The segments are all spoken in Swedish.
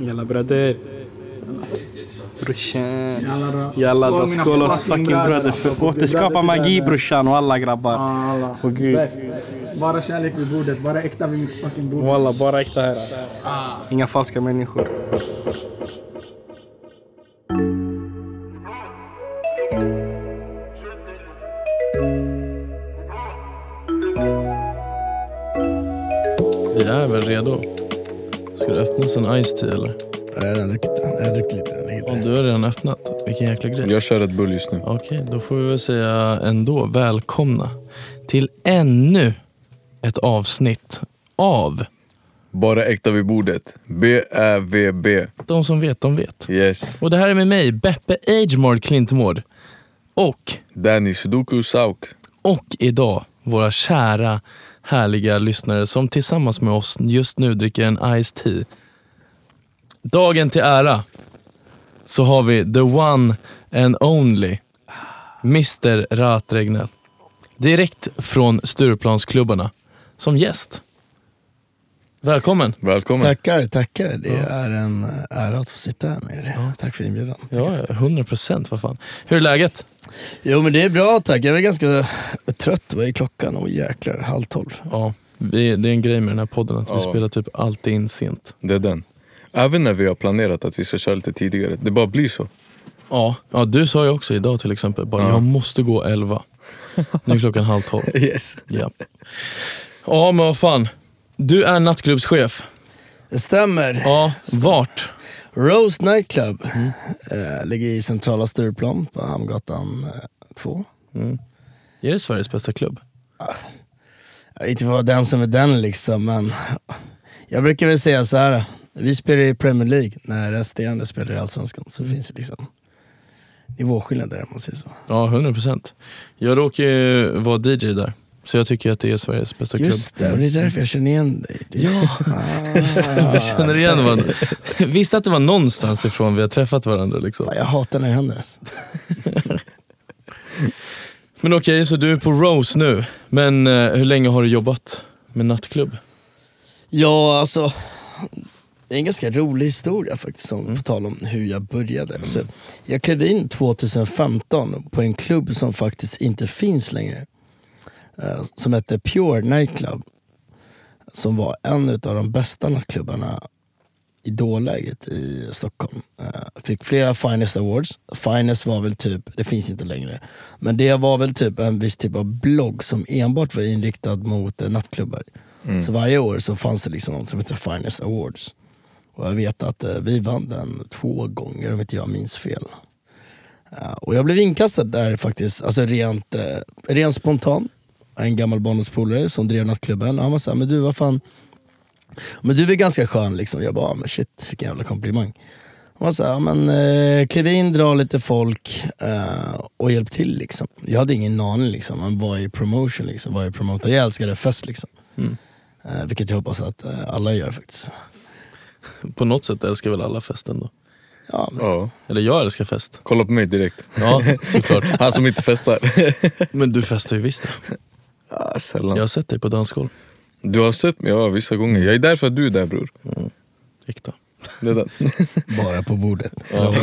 Jalla bröder. Brorsan. Jalla då. Skål, oss fucking bröder. För återskapa magi brorsan och alla grabbar. Åh gud. Bara kärlek vid bordet, bara äkta vid mitt fucking bord. Walla, bara äkta här. Inga falska människor. Ice Tea eller? Jag har redan druckit den. Jag har druckit lite. Den ligger Ja, där. du har redan öppnat. Vilken jäkla grej. Jag kör ett bull just nu. Okej, då får vi väl säga ändå välkomna till ännu ett avsnitt av Bara äkta vid bordet. B-Ä-V-B. De som vet, de vet. Yes. Och det här är med mig, Beppe Agemord Klintmård. Och, Danny Sudoku Sauk. och idag våra kära härliga lyssnare som tillsammans med oss just nu dricker en Ice Tea. Dagen till ära så har vi the one and only Mr Raat Regnell. Direkt från Stureplansklubbarna som gäst. Välkommen! Välkommen. Tackar, tackar. Det är en ära att få sitta här med er. Tack för inbjudan. Ja, ja, 100 procent. Vad fan. Hur är läget? Jo men det är bra tack. Jag är ganska trött. Vad är klockan? Åh jäklar, halv tolv. Ja, vi, det är en grej med den här podden att vi Ja. spelar typ alltid in sent. Det är den. Även när vi har planerat att vi ska köra lite tidigare. Det bara blir så. Ja, ja du sa ju också idag till exempel, bara, Ja. jag måste gå 11. Nu är klockan halv tolv. Yes. Ja. ja men vad fan. Du är nattklubbschef. Det stämmer. Ja, vart? Rose Nightclub eh, ligger i centrala Stureplan på Hamngatan 2. Är det Sveriges bästa klubb? Jag vet inte vad den som är den liksom, men jag brukar väl säga så här. Vi spelar i Premier League när resterande spelar i Allsvenskan. Så finns det liksom nivåskillnader om man säger så. Ja, 100 procent. Jag råkar ju vara DJ där. Så jag tycker att det är Sveriges bästa klubb. Just det, och det är därför jag känner igen dig. Ah. Jag känner igen varandra. Visste att det var någonstans ifrån vi har träffat varandra. Liksom. Fan, jag hatar när det händer. Alltså. Men okej, så du är på Rose nu. Men eh, hur länge har du jobbat med nattklubb? Ja, alltså. Det är en ganska rolig historia faktiskt, som, på tal om hur jag började. Så, jag klev in 2015 på en klubb som faktiskt inte finns längre. Eh, som hette Pure Nightclub. Som var en av de bästa nattklubbarna i dåläget i Stockholm. Eh, fick flera Finest Awards. Finest var väl typ, det finns inte längre, men det var väl typ en viss typ av blogg som enbart var inriktad mot eh, nattklubbar. Så varje år så fanns det liksom något som heter Finest Awards. Och jag vet att eh, vi vann den två gånger om inte jag minns fel. Eh, och jag blev inkastad där faktiskt, alltså rent, eh, rent spontant. En gammal barndomspolare som drev nattklubben. Han var såhär, men du vad fan, men du är ganska skön liksom. Jag bara, "Ah, men shit vilken jävla komplimang. Han var såhär, men eh, kliv in, dra lite folk eh, och hjälp till liksom. Jag hade ingen aning liksom, men vad är promotion liksom? Vad är promoter? Jag älskade fest liksom. Eh, vilket jag hoppas att alla gör faktiskt. På något sätt älskar väl alla fest ändå? Ja, men, Ja. Eller jag älskar fest. Kolla på mig direkt. Ja, såklart. Han som inte festar. Men du festar ju visst ah, sällan. Jag har sett dig på dansgolv. Du har sett mig ja, vissa gånger. Jag är där för att du är där bror. Äkta. Är den. bara på bordet. Ja,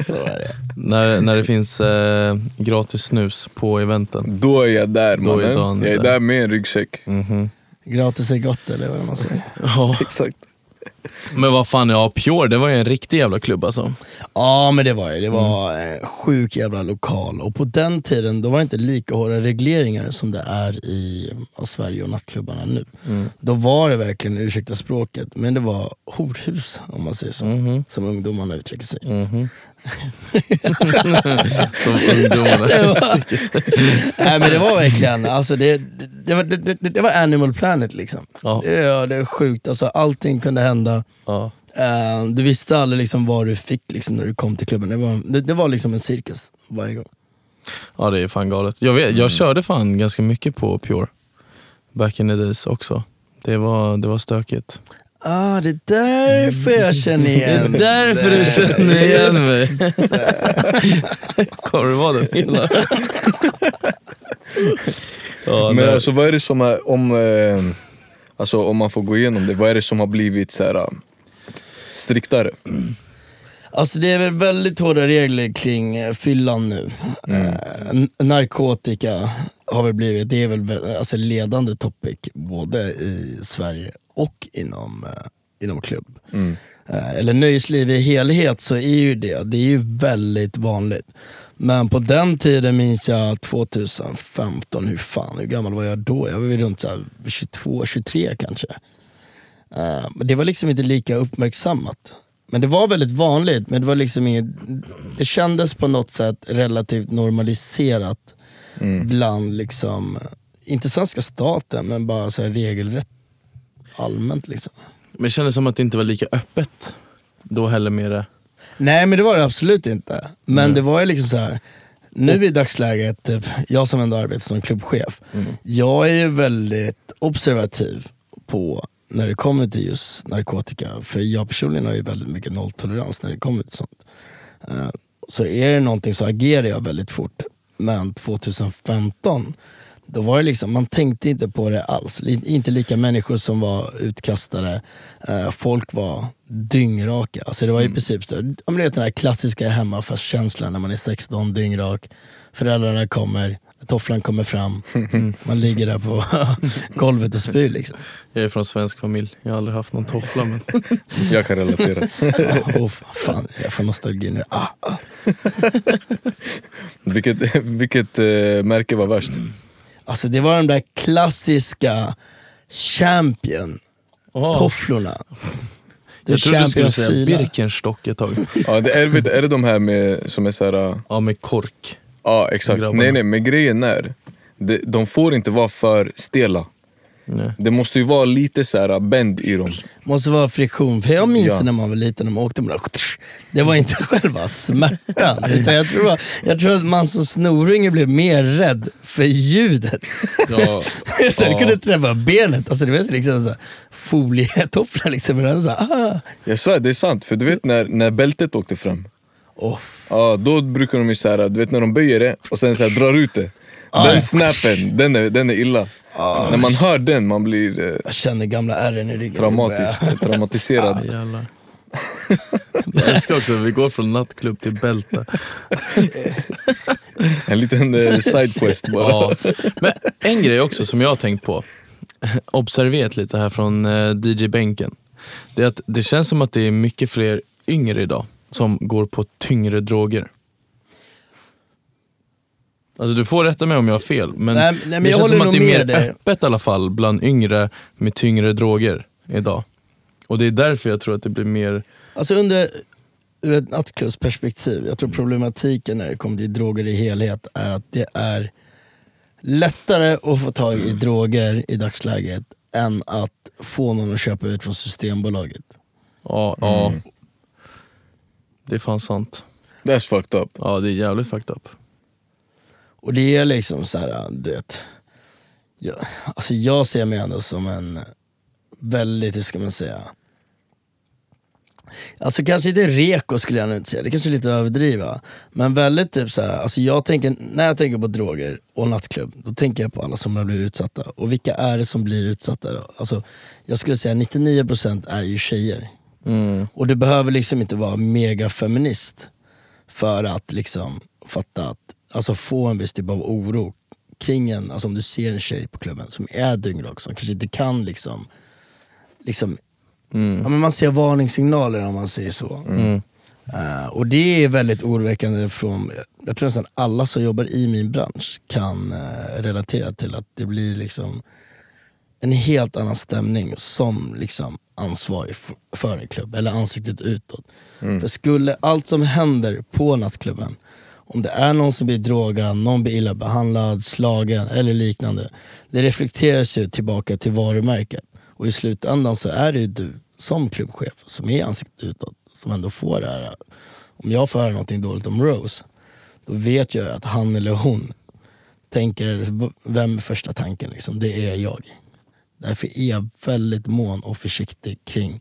Så är det. när, när det finns eh, gratis snus på eventen. Då är jag där Då är mannen. Dan jag är där. med en ryggsäck. Mhm. Gratis är gott eller vad man säger. Ja, Exakt. Men vad fan, ja Pure det var ju en riktig jävla klubb alltså. Ja men det var det. Det var en sjuk jävla lokal. Och på den tiden då var det inte lika hårda regleringar som det är i Sverige och nattklubbarna nu. Då var det verkligen, ursäkta språket, men det var horhus om man säger så. Mhm. Som ungdomarna uttrycker sig. Mhm. Som ungdomarna. Det var, nej men det var verkligen, alltså det, det, det, var, det, det, det var Animal Planet liksom. Ja. Ja, det är sjukt, alltså, allting kunde hända. Ja. Eh, du visste aldrig liksom vad du fick liksom, när du kom till klubben. Det var, det, det var liksom en cirkus varje gång. ja det är fan galet. Jag, vet, jag körde fan ganska mycket på Pure. Back in the days också. Det var, det var stökigt. Ah, det är därför jag känner igen Det är därför du känner igen mig. Kommer du vara den ja, Men nej. alltså vad är det som är, om, eh, alltså, om man får gå igenom det, vad är det som har blivit så här, striktare? Alltså det är väl väldigt hårda regler kring eh, fyllan nu. Eh, n- narkotika har väl blivit, det är väl vä- alltså ledande topic både i Sverige och inom, eh, inom klubb. Mm. Eh, eller nöjesliv i helhet så är ju det, det är ju väldigt vanligt. Men på den tiden minns jag 2015, hur fan, hur gammal var jag då? Jag var väl runt så här 22, 23 kanske. Men det var liksom inte lika uppmärksammat. Men det var väldigt vanligt, men det var liksom inget, det kändes på något sätt relativt normaliserat bland, liksom, inte svenska staten, men bara så regelrätt allmänt. Liksom. Men det kändes som att det inte var lika öppet då heller med det. Nej men det var det absolut inte. Men det var ju liksom så här. nu i dagsläget, typ, jag som ändå arbetar som klubbchef, jag är ju väldigt observativ på när det kommer till just narkotika. För jag personligen har ju väldigt mycket nolltolerans när det kommer till sånt. Eh, Så är det någonting så agerar jag väldigt fort. Men 2015, då var det liksom, man tänkte inte på det alls. Inte lika människor som var utkastade. Eh, folk var dyngraka. Alltså det var i princip så, men du vet den här klassiska hemmafestkänslan när man är 16, dyngrak. Föräldrarna kommer, tofflan kommer fram. Man ligger där på golvet och spyr liksom. Jag är från svensk familj, jag har aldrig haft någon toffla men Jag kan relatera. Ah, oh, fan, jag får nostalgi nu. Ah, ah. vilket vilket eh, märke var värst? Alltså det var de där klassiska champion tofflorna. Det Jag trodde du skulle Champion säga fila. Birkenstock ett tag. Ja, det är, vet, är det de här med, som är såhär... Ja med kork. Ja exakt, nej nej men grejen är, de, de får inte vara för stela. Nej. Det måste ju vara lite så här bänd i dem. Måste vara friktion, för jag minns Ja. när man var liten, när man åkte med det där, Det var inte själva smärtan, utan jag tror, jag tror att man som snorunge blev mer rädd för ljudet. Ja, det Ja. kunde träffa benet, alltså det var liksom så här folietofflor liksom. men Så här, ah. Jag svär, det är sant. För du vet när, när bältet åkte fram, oh. ja, då brukar de ju så här, du vet när de böjer det och sen så här, drar ut det. Den snappen, den är, den är illa. När man hör den, man blir eh, Jag känner gamla ärren i ryggen. traumatisk, traumatiserad. jävlar. Jag älskar också att vi går från nattklubb till bälte. En liten eh, sidequest bara. Ja. Men en grej också som jag har tänkt på, observerat lite här från eh, DJ-bänken. Det är att det känns som att det är mycket fler yngre idag som går på tyngre droger. Alltså du får rätta mig om jag har fel, men, Nej, nej, men det jag känns som att det är mer dig. öppet i alla fall bland yngre med tyngre droger idag. Och det är därför jag tror att det blir mer, Alltså under, ur ett nattklubbsperspektiv, jag tror problematiken när det kommer till droger i helhet är att det är lättare att få tag i droger i dagsläget än att få någon att köpa ut från Systembolaget. ja, ja. Det är fan sant. That's fucked up. Ja det är jävligt fucked up. Och det är liksom så här, du vet. Jag, alltså jag ser mig ändå som en väldigt, hur ska man säga. Alltså kanske inte reko skulle jag nog inte säga, det kanske är lite att överdriva. Men väldigt typ så här, alltså jag tänker, när jag tänker på droger och nattklubb, då tänker jag på alla som har blivit utsatta. Och vilka är det som blir utsatta då? Alltså, jag skulle säga 99% är ju tjejer. Mm. Och du behöver liksom inte vara mega feminist för att liksom fatta att, alltså få en viss typ av oro kring en, alltså om du ser en tjej på klubben som är dyngrak, som kanske inte kan liksom, liksom Mm. ja, men man ser varningssignaler om man säger så. Mm. Eh, och det är väldigt oroväckande från, jag tror nästan alla som jobbar i min bransch kan eh, relatera till att det blir liksom en helt annan stämning som liksom ansvarig för en klubb, eller ansiktet utåt. För skulle allt som händer på nattklubben, om det är någon som blir drogad, någon blir illa behandlad, slagen eller liknande, det reflekteras ju tillbaka till varumärket. Och i slutändan så är det ju du som klubbchef som är ansiktet utåt som ändå får det här. Om jag får höra någonting dåligt om Rose, då vet jag att han eller hon tänker, vem är första tanken? Liksom? Det är jag. Därför är jag väldigt mån och försiktig kring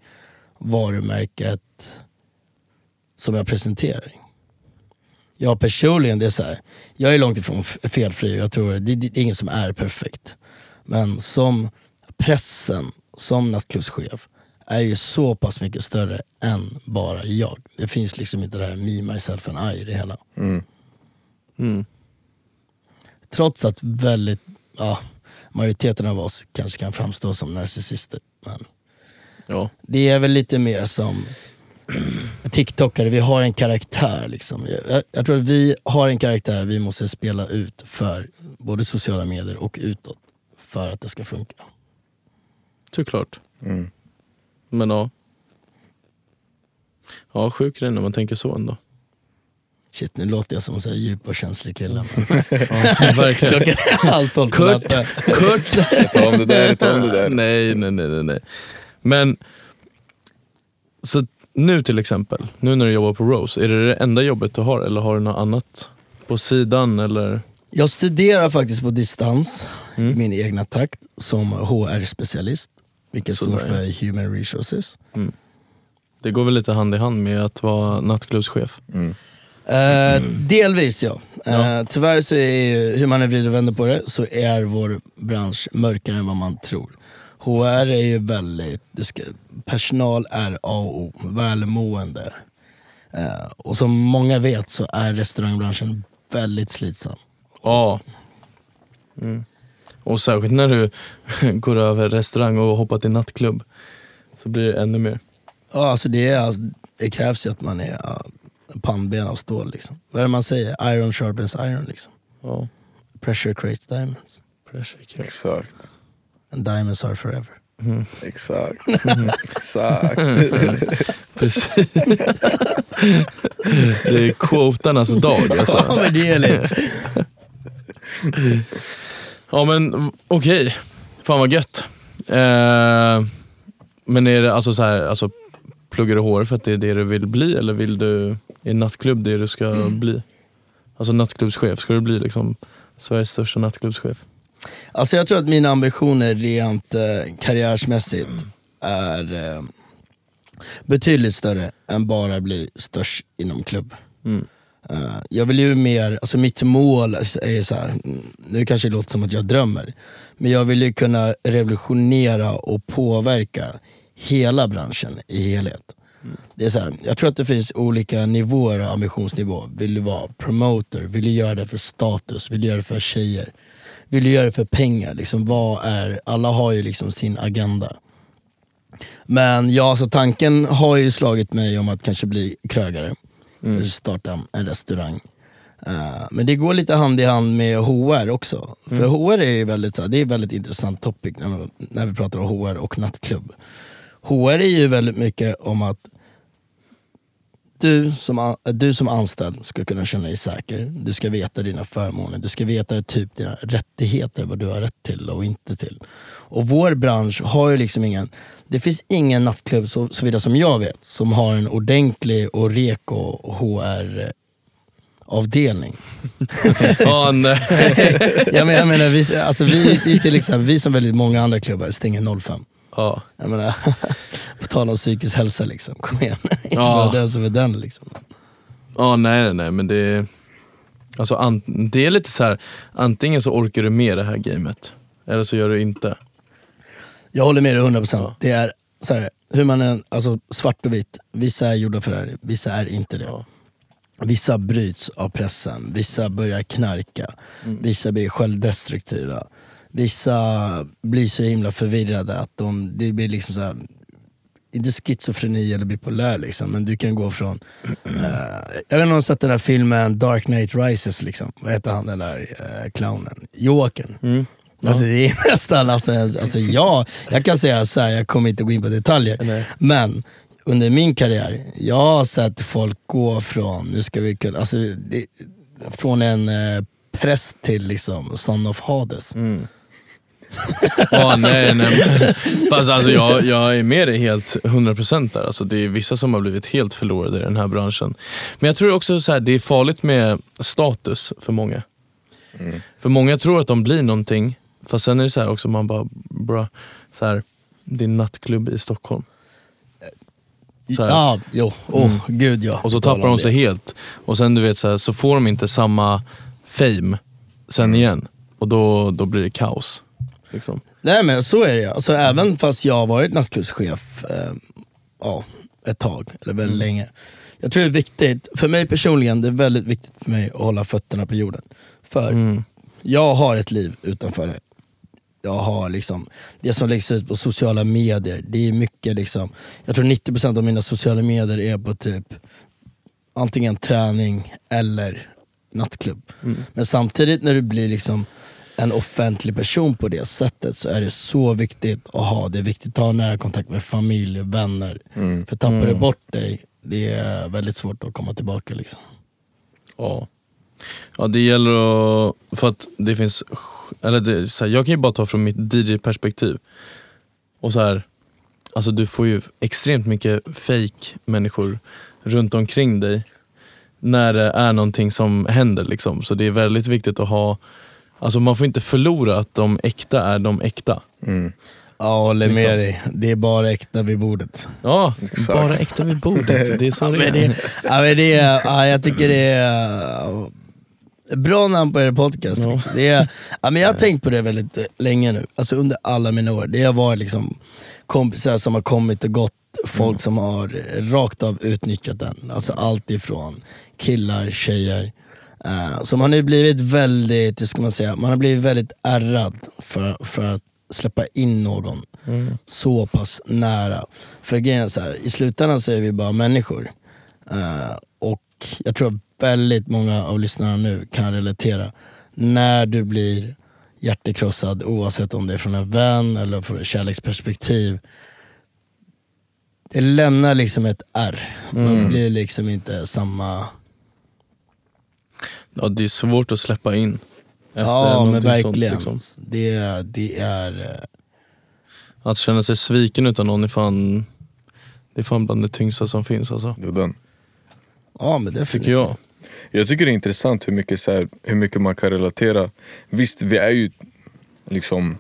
varumärket som jag presenterar. Jag personligen, det är så här, jag är långt ifrån felfri, jag tror det, det är ingen som är perfekt. Men som pressen, som nattklubbschef, är ju så pass mycket större än bara jag. Det finns liksom inte det här me, myself and I i det hela. Mm. Mm. Trots att väldigt, ja, majoriteten av oss kanske kan framstå som narcissister. Men Ja. det är väl lite mer som TikTokare, vi har en karaktär. Liksom. Jag, jag tror att vi har en karaktär vi måste spela ut för både sociala medier och utåt för att det ska funka. Såklart. Mm. Men ja. Ja, sjuk grej när man tänker så ändå. Shit, nu låter jag som en djup och känslig kille. Klockan är halv tolv på Kurt. natten. Kurt! Ta om det där, ta om det där. Nej, nej, nej, nej, nej. Men, så nu till exempel, nu när du jobbar på Rose, är det det enda jobbet du har eller har du något annat på sidan eller? Jag studerar faktiskt på distans Mm. i min egna takt som HR-specialist. Vilket står Sådär, för Human Resources. Det går väl lite hand i hand med att vara nattklubbschef? Mm. Eh, delvis ja. Eh, Ja. tyvärr så är ju, hur man än vrider och vänder på det, så är vår bransch mörkare än vad man tror. HR är ju väldigt, du ska, personal är A och O, välmående. Eh, och som många vet så är restaurangbranschen väldigt slitsam. Ja. Mm. Och särskilt när du går över restaurang och hoppar till nattklubb. Så blir det ännu mer. Ja, alltså det, är, alltså, det krävs ju att man är ja, pannben av stål. Liksom. Vad är det man säger? Iron sharpens iron. Liksom. Ja. Pressure creates diamonds. Pressure case. Exakt. And diamonds are forever. Exakt. Exakt. Precis. det är quotarnas dag alltså. Ja men det är lite. Ja men okej, fan vad gött. Eh, men är det alltså så här, alltså, pluggar du hår för att det är det du vill bli eller vill du, är nattklubb det du ska bli? Alltså nattklubbschef, ska du bli liksom Sveriges största nattklubbschef? Alltså jag tror att mina ambitioner rent eh, karriärsmässigt är eh, betydligt större än bara bli störst inom klubb. Mm. Eh, jag vill ju mer, alltså mitt mål är så här, mm, nu kanske det låter som att jag drömmer, men jag vill ju kunna revolutionera och påverka hela branschen i helhet. Det är så här, jag tror att det finns olika nivåer av ambitionsnivå. Vill du vara promoter? Vill du göra det för status? Vill du göra det för tjejer? Vill du göra det för pengar? Liksom, vad är, alla har ju liksom sin agenda. Men ja, alltså tanken har ju slagit mig om att kanske bli krögare. Eller starta en restaurang. Eh, men det går lite hand i hand med HR också. För HR är ju väldigt, så det är väldigt intressant topic när, man- när vi pratar om HR och nattklubb. HR är ju väldigt mycket om att du som, du som anställd ska kunna känna dig säker. Du ska veta dina förmåner. Du ska veta typ dina rättigheter, vad du har rätt till och inte till. Och vår bransch har ju liksom ingen... Det finns ingen nattklubb, så, såvida som jag vet, som har en ordentlig och reko HR-avdelning. Ja, nej. jag menar, jag menar vi, alltså vi, vi, till exempel, vi som väldigt många andra klubbar stänger 05. Ja. Jag menar, på tal om psykisk hälsa, liksom. kom igen. Inte Ja. vara den som är den. Liksom. ja, nej nej men det är, alltså, an, det är lite så här. antingen så orkar du med det här gamet, eller så gör du inte. Jag håller med dig 100%. Det är så här, hur man är, alltså svart och vitt. Vissa är gjorda för det här, vissa är inte det. Ja. Vissa bryts av pressen, vissa börjar knarka, vissa blir självdestruktiva. Vissa blir så himla förvirrade att de, det blir liksom så här, inte schizofreni eller bipolär liksom, men du kan gå från, eh, jag vet inte om sett den här filmen Dark Knight Rises, liksom. vad heter han den där eh, clownen? Jokern. Mm. Alltså det är nästan, alltså, alltså ja, jag kan säga så här, jag kommer inte gå in på detaljer, Nej. men under min karriär, jag har sett folk gå från, nu ska vi kunna, alltså, det, från en eh, präst till liksom son of Hades. Mm. Ja, nej, nej. men- Fast alltså, jag, jag är med dig helt 100% där. Alltså, det är vissa som har blivit helt förlorade i den här branschen. Men jag tror också så här, det är farligt med status för många. För många tror att de blir någonting, fast sen är det så här också, man bara, bra, så här, det är nattklubb i Stockholm. Ja, jo, oh, gud ja. Och så tappar de sig det. helt. Och sen du vet så, här, så får de inte samma fame sen igen. Och då, då blir det kaos. Liksom. Nej men så är det alltså, Även fast jag har varit nattklubbschef eh, ja, ett tag, eller väldigt länge. Jag tror det är viktigt, för mig personligen, det är väldigt viktigt för mig att hålla fötterna på jorden. För Mm. jag har ett liv utanför det. Jag har liksom, det som läggs ut på sociala medier, det är mycket liksom, jag tror 90% av mina sociala medier är på typ antingen träning eller nattklubb. Men samtidigt när du blir liksom en offentlig person på det sättet så är det så viktigt att ha, det är viktigt att ha nära kontakt med familj och vänner. För tappar du bort dig, det är väldigt svårt att komma tillbaka. Liksom. Ja. ja, det gäller att... För att det finns... Eller det, så här, jag kan ju bara ta från mitt DJ-perspektiv. Och så här, alltså du får ju extremt mycket fake människor runt omkring dig när det är någonting som händer. Liksom. Så det är väldigt viktigt att ha... Alltså man får inte förlora att de äkta är de äkta. Mm. Ja, håller med Liksom. dig. Det är bara äkta vid bordet. Ja, Exakt. bara äkta vid bordet. Det är så det Men är. det, ja, men det är, ja, jag tycker det är bra namn på er podcast. Ja. Liksom. Det är, ja, men jag har tänkt på det väldigt eh, länge nu, alltså under alla mina år. Det har varit liksom kompisar som har kommit och gått, folk som har rakt av utnyttjat den. Alltså allt ifrån killar, tjejer. Uh, så man har ju blivit väldigt, hur ska man säga, man har blivit väldigt ärrad för, för att släppa in någon så pass nära. För grejen så här, i slutändan så är vi bara människor. Eh, och jag tror att väldigt många av lyssnarna nu kan relatera. När du blir hjärtekrossad, oavsett om det är från en vän eller från ett kärleksperspektiv. Det lämnar liksom ett ärr. Man blir liksom inte samma... Ja, det är svårt att släppa in. Efter ja men verkligen. Sånt, liksom. det, det är... eh, Att känna sig sviken utan någon är fan, det är fan bland det tyngsta som finns alltså. Det är den. Ja men definitivt. Tycker jag. Jag tycker det är intressant hur mycket, så här, hur mycket man kan relatera. Visst, vi är ju liksom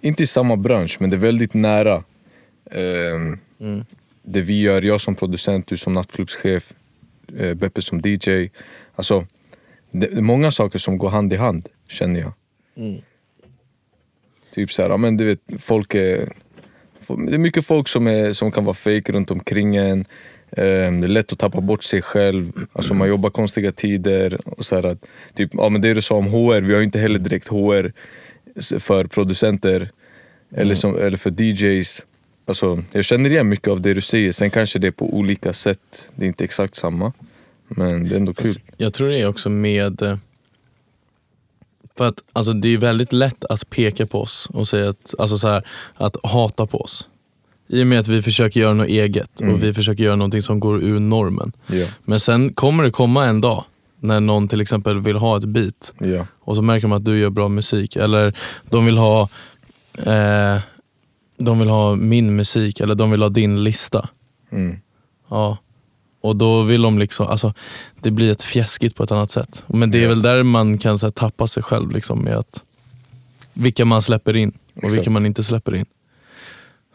inte i samma bransch, men det är väldigt nära. Ehm, Mm. Det vi gör, jag som producent, du som nattklubbschef, eh, Beppe som DJ. Alltså, det är många saker som går hand i hand, känner jag. Mm. Typ såhär, ja, men du vet, folk är... Det är mycket folk som, är, som kan vara fake runt omkring en. Ehm, det är lätt att tappa bort sig själv. Alltså man jobbar konstiga tider. Och så här att, typ, ja, men det du sa om HR, vi har inte heller direkt HR för producenter eller, som, eller för DJs. Alltså, jag känner igen mycket av det du säger, sen kanske det är på olika sätt. Det är inte exakt samma. Men det är ändå kul. Jag tror det är också med... eh, För att alltså, det är väldigt lätt att peka på oss och säga att, alltså så här, att hata på oss. I och med att vi försöker göra något eget Mm. och vi försöker göra någonting som går ur normen. Ja, Men sen kommer det komma en dag när någon till exempel vill ha ett beat ja. och så märker de att du gör bra musik. Eller de vill ha eh, de vill ha min musik eller de vill ha din lista. Mm. Ja. Och då vill de liksom, alltså det blir ett fjäskigt på ett annat sätt. Men det är väl där man kan så här, tappa sig själv liksom med att vilka man släpper in och vilka Exakt. man inte släpper in.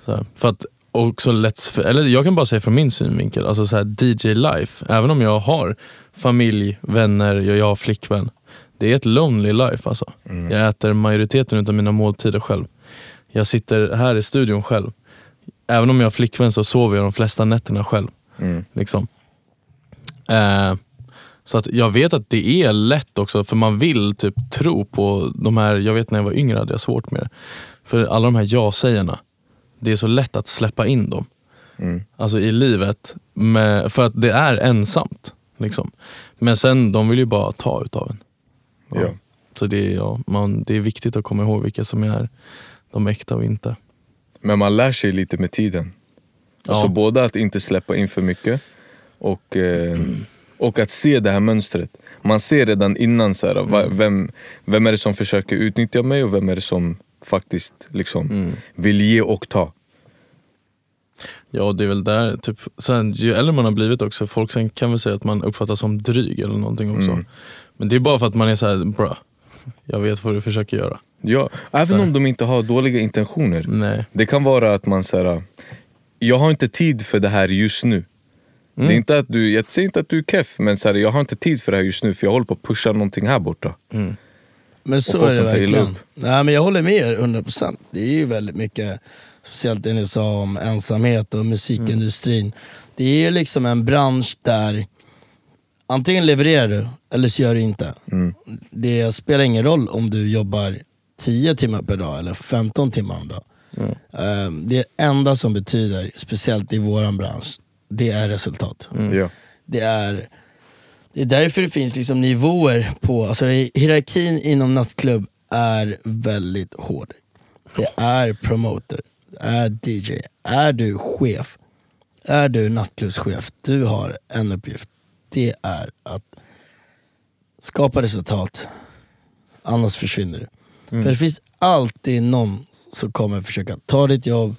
Så för att också lätt, eller jag kan bara säga från min synvinkel, alltså så här, DJ life, även om jag har familj, vänner, jag, jag har flickvän. Det är ett lonely life alltså. Mm. Jag äter majoriteten av mina måltider själv. Jag sitter här i studion själv. Även om jag har flickvän så sover jag de flesta nätterna själv. Mm. Liksom. Eh, så att jag vet att det är lätt också, för man vill typ tro på de här, jag vet när jag var yngre hade jag svårt med det. För alla de här ja-sägarna, det är så lätt att släppa in dem. Mm. Alltså i livet, med, för att det är ensamt. Liksom. Men sen, de vill ju bara ta utav en. Ja. Så det är, ja, man, det är viktigt att komma ihåg vilka som är de äkta och inte. Men man lär sig lite med tiden. Alltså Ja. både att inte släppa in för mycket och, eh, och att se det här mönstret. Man ser redan innan så här, va, vem, vem är det som försöker utnyttja mig och vem är det som faktiskt liksom Mm. vill ge och ta. Ja, det är väl där, typ, sen, ju äldre man har blivit också, folk sen kan väl säga att man uppfattas som dryg eller någonting också. Mm. Men det är bara för att man är så här, bra, jag vet vad du försöker göra. Ja, även om de inte har dåliga intentioner. Nej. Det kan vara att man säger jag har inte tid för det här just nu. Mm. Det är inte att du, jag säger inte att du är keff, men så här, jag har inte tid för det här just nu för jag håller på att pusha någonting här borta. Mm. Men så är det verkligen. Nej, men jag håller med er 100%. Det är ju väldigt mycket, speciellt det ni sa om ensamhet och musikindustrin. Det är ju liksom en bransch där antingen levererar du eller så gör du inte. Mm. Det spelar ingen roll om du jobbar 10 timmar per dag eller 15 timmar om dagen. Eh, Det enda som betyder, speciellt i våran bransch, det är resultat. Ja. Det är, det är därför det finns liksom nivåer på, alltså hi- hierarkin inom nattklubb är väldigt hård. Det är promoter, är DJ, är du chef, är du nattklubbschef, du har en uppgift. Det är att skapa resultat, annars försvinner du. För det finns alltid någon som kommer försöka ta ditt jobb,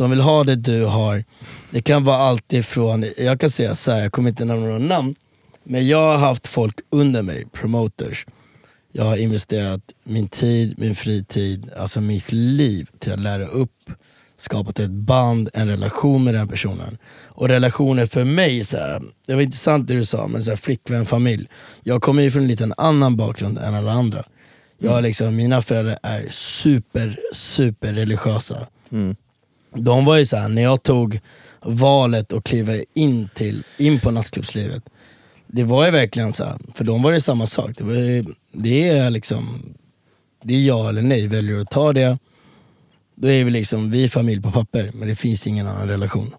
de vill ha det du har. Det kan vara allt ifrån, jag kan säga så här, jag kommer inte nämna några namn, men jag har haft folk under mig, promoters. Jag har investerat min tid, min fritid, alltså mitt liv till att lära upp, skapat ett band, en relation med den personen. Och relationer för mig, så här, det var intressant det du sa, men så här, flickvän, familj. Jag kommer ju från en liten annan bakgrund än alla andra. Jag liksom, mina föräldrar är super, super religiösa. Mm. De var ju såhär, när jag tog valet att kliva in, till, in på nattklubbslivet, det var ju verkligen så här, för de var det samma sak. Det, var, ju- det är liksom, det är ja eller nej, väljer du att ta det, då är vi liksom, vi är familj på papper, men det finns ingen annan relation.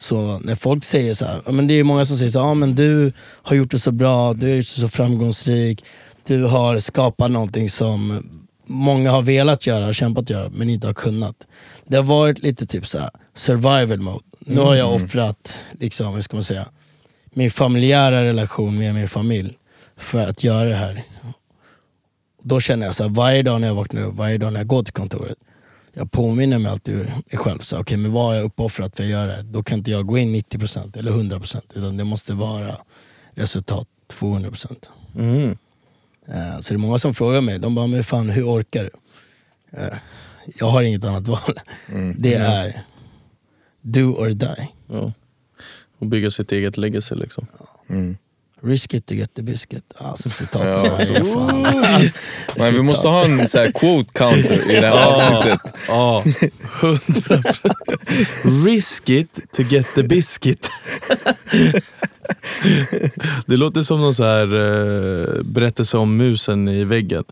Så när folk säger så här, men det är många som säger så här, ah, men du har gjort det så bra, du har gjort det så framgångsrik, du har skapat någonting som många har velat göra kämpat göra men inte har kunnat. Det har varit lite typ så här, survival mode. Nu har jag offrat, liksom, hur ska man säga, min familjära relation med min familj för att göra det här. Då känner jag så här, varje dag när jag vaknar upp, varje dag när jag går till kontoret, jag påminner mig alltid mig själv, så, okej, men vad har jag uppoffrat för att göra det? Då kan inte jag gå in 90% eller 100% utan det måste vara resultat 200%. Mm. Eh, Så det är många som frågar mig, de bara, men fan hur orkar du? Jag har inget annat val. Det är do or die. Ja. Och bygga sitt eget legacy liksom. Mm. Risk it to get the biscuit. Alltså citat. Ja, Ja, så. fan. Men vi måste ha en så här quote counter i det här avsnittet. Ja, hundra Risk it to get the biscuit. Det låter som någon så här uh, berättelse om musen i väggen.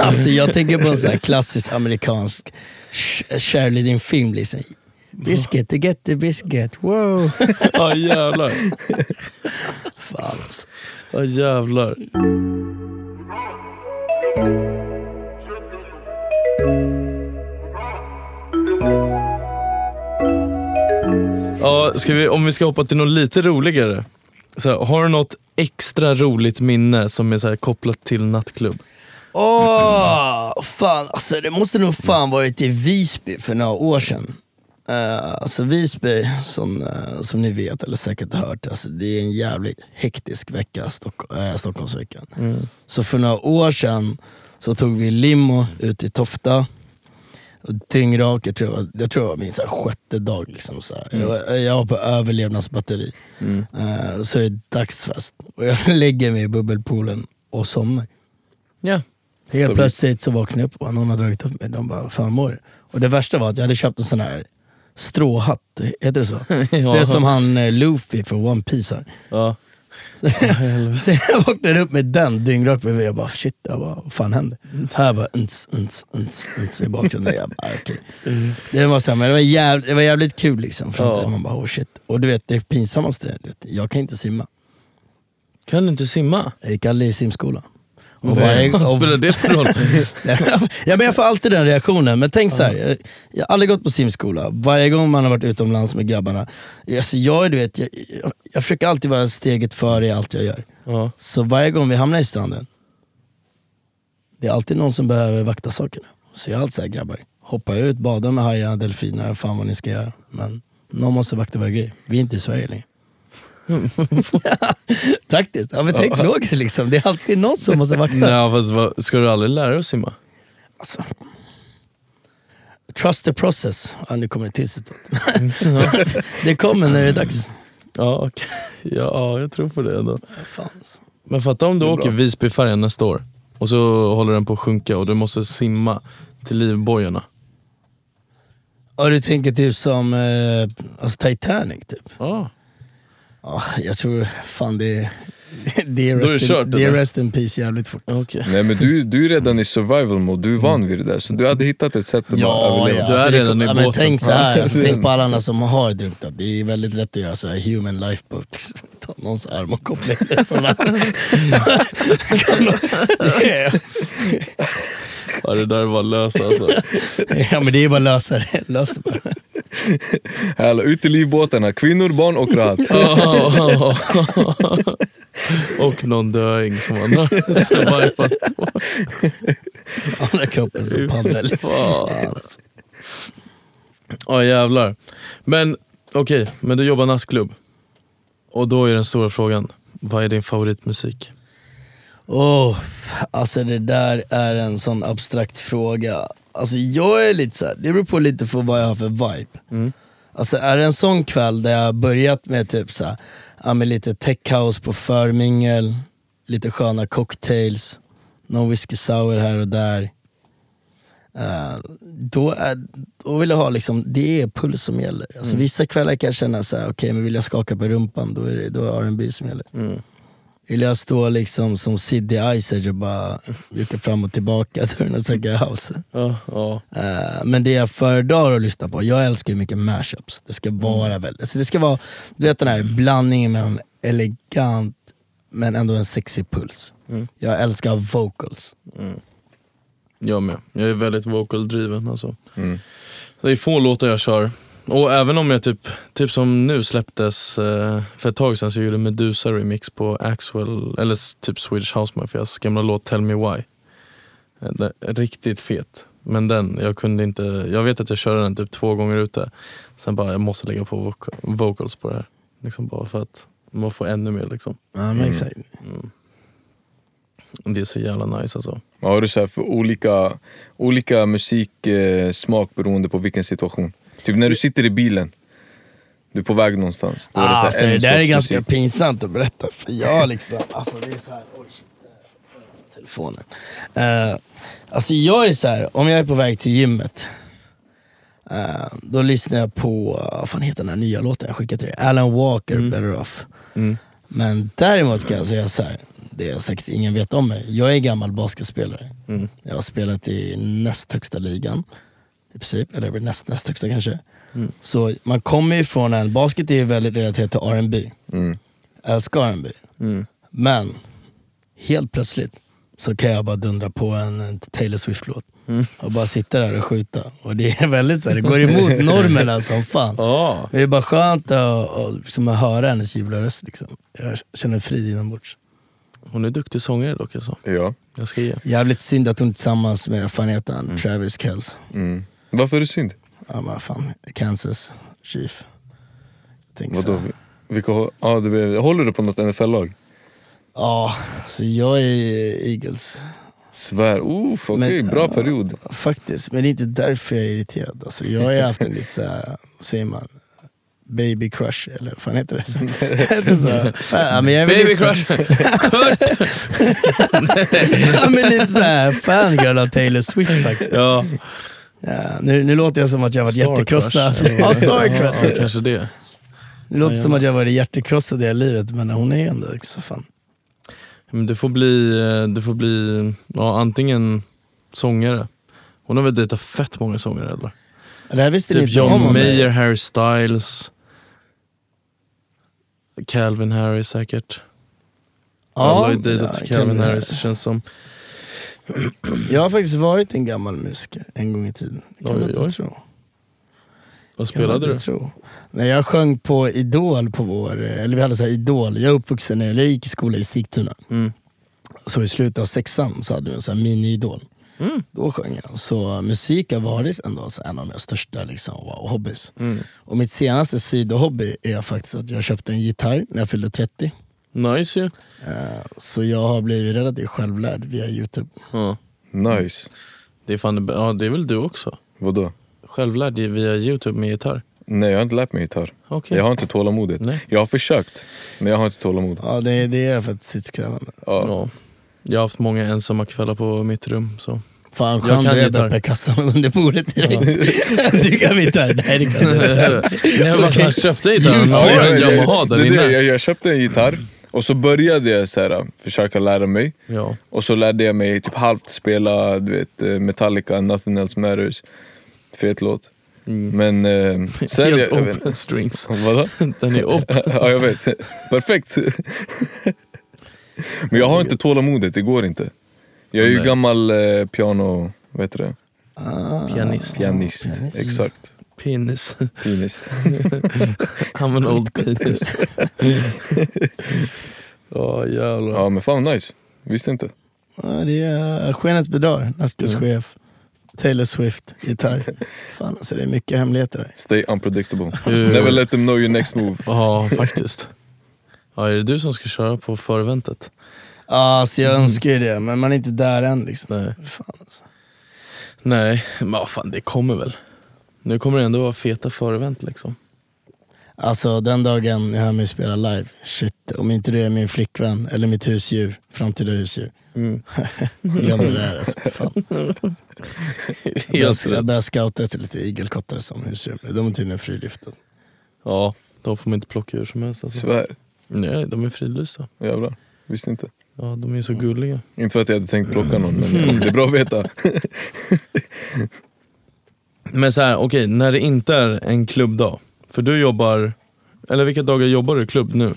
Alltså jag tänker på en sån här klassisk amerikansk sh- cheerleading-film. Liksom. Biscuit to get the biscuit. Wow. Ja jävlar. Fan alltså. Ja jävlar. Ja, ska vi, om vi ska hoppa till något lite roligare. Så här, har du något extra roligt minne som är så här kopplat till nattklubb? Åh, fan alltså det måste nog fan varit i Visby för några år sedan. Uh, alltså Visby, som, eh, som ni vet eller säkert har hört, alltså, det är en jävligt hektisk vecka, Stock, uh, Stockholmsveckan. Så för några år sedan så tog vi limo ut i Tofta, och dyngrak, jag tror, jag var- jag tror det var min så sjätte dag. Liksom, så här. Jag, jag var på överlevnadsbatteri. Eh, så är det dagsfest och jag lägger mig i bubbelpoolen och somnar. Ja. Helt Stabilt. plötsligt så vaknade jag upp och någon hade dragit upp mig. De bara, fan mår du?" Och det värsta var att jag hade köpt en sån här stråhatt, heter det så? Det är som han eh, Luffy från One Piece har. Ja. Så jag vaknade upp med den dyngrak bredvid. Jag bara shit, jag bara, vad fan hände? Här bara uns, uns, uns, uns i bakgrunden. Jag bara, okej. Det var, så här, men det, var jävligt, det var jävligt kul liksom. Fram tills Ja. man bara oh shit. Och du vet det pinsammaste, du vet, jag kan inte simma. Kan du inte simma? Jag gick aldrig i simskola. Och Vad varje- och- spelar det för roll? ja, men jag får alltid den reaktionen, men tänk så här. Jag, jag har aldrig gått på simskola. Varje gång man har varit utomlands med grabbarna, alltså jag, du vet, jag, jag, jag försöker alltid vara steget före i allt jag gör. Ja. Så varje gång vi hamnar i stranden, det är alltid någon som behöver vakta sakerna. Så jag är alltid såhär, grabbar, hoppa ut, bada med hajar, delfiner, fan vad ni ska göra. Men någon måste vakta våra grejer. Vi är inte i Sverige längre. Taktiskt, ja, men tänk logiskt liksom. Det är alltid någon som måste vakta. Nej, fast vad, ska du aldrig lära dig att simma? Alltså. Trust the process. Ja, nu kommer det till citat. det kommer när det är dags. Ja, okej. ja, jag tror på det ändå. Fan. alltså. Men fatta om du åker. Visbyfärjan nästa år och så håller den på att sjunka och du måste simma till livbojorna. Ja du tänker typ som eh, alltså Titanic typ? Ja. Ja, jag tror fan det det är, Då är det rest, kört, in, det är rest in peace jävligt fort. Okej. Nej men du, du är redan i survival mode, du är van vid det där. Så du hade hittat ett sätt att bara Ja, överleva. ja. Du är alltså, det- redan i ja, men båten. Tänk så här, alltså, tänk på alla andra som har drunknat. Det är väldigt lätt att göra så här human lifeboats. Ta någons arm och koppla. Ja, det där var lös alltså. Ja men det är bara att lösa det. Lös det bara. Härligt, ut i livbåtarna, kvinnor, barn och rahat. Och någon döing som man har survivat på. Andra kroppen som paddel. Liksom. Alltså. Ja jävlar. Men okej, men du jobbar nattklubb. Och då är den stora frågan, vad är din favoritmusik? Oh, alltså det där är en sån abstrakt fråga. Alltså jag är lite så här, det beror på lite för vad jag har för vibe. Mm. Alltså är det en sån kväll där jag börjat med typ så här, ja, med lite tech house på förmingel, lite sköna cocktails, någon whisky sour här och där. Eh, då, är, då vill jag ha liksom, det är puls som gäller. Alltså, Vissa kvällar kan jag känna okej men vill jag skaka på rumpan då är det, då är det R&B som gäller. Mm. Vill jag stå liksom som Sid i Ice Age och bara jucka fram och tillbaka, då är det nog säkert house. Ja, ja. Eh, men det jag föredrar att lyssna på, jag älskar ju mycket mashups. Det ska vara väldigt, alltså det ska vara, du vet den här blandningen mellan elegant men ändå en sexig puls. Mm. Jag älskar vocals. Jag med. Jag är väldigt vocal-driven alltså. Mm. Så det är få låtar jag kör. Och även om jag typ, typ som nu släpptes eh, för ett tag sedan så gjorde Medusa remix på Axwell, eller typ Swedish House Mafias gamla låt Tell Me Why. Eh, riktigt fet. Men den, jag kunde inte, jag vet att jag körde den typ två gånger ute. Sen bara, jag måste lägga på voca- vocals på det här. Liksom bara för att man får ännu mer liksom. Ja, men Mm. exakt. Det är så jävla nice alltså. Vad har du så här för olika, olika musiksmak beroende på vilken situation? Typ när du sitter i bilen, du är på väg någonstans. Då är det, så Alltså, det där är ganska musik. pinsamt att berätta för jag liksom, alltså det är så här, oj shit, telefonen. Uh, alltså jag är så här, om jag är på väg till gymmet, eh, då lyssnar jag på, uh, vad fan heter den här nya låten jag skickade till dig? Alan Walker, Better Off. Mm. Men däremot kan jag säga så här, det är säkert ingen vet om mig, jag är gammal basketspelare. Mm. Jag har spelat i näst högsta ligan, i princip, eller näst, näst högsta kanske. Mm. Så man kommer ju från en, basket är ju väldigt relaterat till R&B. Mm. Jag älskar R&B. Mm. Men helt plötsligt så kan jag bara dundra på en, en Taylor Swift-låt Mm. och bara sitta där och skjuta. Och det är väldigt så här, det går emot normerna som fan. Ja. Men det är bara skönt att, att, liksom, att höra hennes ljuvliga röst. Liksom. Jag känner frid inombords. Hon är duktig sångare dock alltså. Ja. Jag ska ge. Jävligt synd att hon är tillsammans med, fan heter han, Travis Kells. Mm. Varför är det synd? Ja men fan, Kansas Chief. Tänk så Vadå? Vilka, ah, du, håller du på något NFL-lag? Ja, så jag är Eagles. Svär, Oof, okej, Men, bra ja. period. Faktiskt, men det är inte därför jag är irriterad. Alltså, jag har ju haft en lite såhär, vad säger man? Baby crush, eller vad fan heter det? Det så? Ja, men jag Baby lite crush! Kurt! ja, men lite såhär fangirl av Taylor Swift faktiskt. Ja. Ja, nu, nu låter jag som att jag varit Star hjärtekrossad. Ja, star Ja, ja, kanske det. Det låter Ja, som ja. att jag varit hjärtekrossad i hela livet, men hon är ändå så fan. Men du får bli, eh, du får bli ja, antingen sångare. Hon har väl dejtat fett många sångare eller? Det här visste ni Typ inte John om. Mayer, Harry Styles, Calvin Harris säkert. Alla har ju dejtat ja, Calvin Harris känns som. Jag har faktiskt varit en gammal musiker en gång i tiden. Det kan Oj, man inte oj. tro. Vad spelade du? Tro. Nej, jag sjöng på Idol på vår, eller vi hade så här Idol, jag är uppvuxen, eller jag gick i skola i Sigtuna. Mm. Så i slutet av sexan så hade vi en sån här mini-idol. Mm. Då sjöng jag. Så musik har varit ändå så en av mina största liksom, wow, hobbys. Mm. Och mitt senaste sidohobby är faktiskt att jag köpte en gitarr när jag fyllde 30. Nice ju. Så jag har blivit relativt självlärd via youtube. Ja. Nice. Det, är fan, ja, det är väl du också? Vadå? Självlärd via youtube med gitarr? Nej jag har inte lärt mig gitarr. Okej. Jag har inte tålamodet. Nej. Jag har försökt, men jag har inte tålamod. Ja det, det är för att tidskrävande. Ja. Ja. Jag har haft många ensamma kvällar på mitt rum. Så. Fan Jag skönt kan det är. Beppe kastar honom under bordet direkt. du kan gitarr, nej det kan du inte. Nej, men vad fan, köpte jag gitarren? Ja, jag jag, jag, jag köpte en gitarr och så började jag så här, försöka lära mig. Ja. Och så lärde jag mig typ halvt spela du vet, eh, Metallica, Nothing Else Matters. Fet låt. Men eh, sen... Mm. Helt jag, jag open strings. Vadå? Den är open. ja jag vet, perfekt. Men jag har inte tålamodet, det går inte. Jag är ju gammal eh, piano, vad heter det? Pianist. Pianist. Exakt, Penis. pianist. I'm an old penis. Åh jävlar. Ja men fan nice, visste inte. Ja, det är skenet bedrar, nattklubschef. Taylor Swift, gitarr. Fan alltså det är mycket hemligheter där. Stay unpredictable. Never let them know your next move. Ja, faktiskt. Ja, är det du som ska köra på föreventet? Ja, alltså jag önskar ju det, men man är inte där än liksom. Nej. Fan, alltså. Nej, men fan det kommer väl. Nu kommer det ändå vara feta förevent liksom. alltså den dagen jag hör mig spela live, shit, om inte det är min flickvän eller mitt husdjur, framtida husdjur. Mm. Glöm det där alltså. Fan. Jag börjar scouta efter lite igelkottar som husdjur, de är tydligen frilyftade. Ja, de får man inte plocka hur som helst. Alltså. Svär, Nej, de är fridlysta. jävlar. Visste inte. Ja, de är så gulliga. Inte för att jag hade tänkt plocka någon men det är bra att veta. Men så här, okej, när det inte är en klubbdag. För du jobbar, eller vilka dagar jobbar du klubb nu?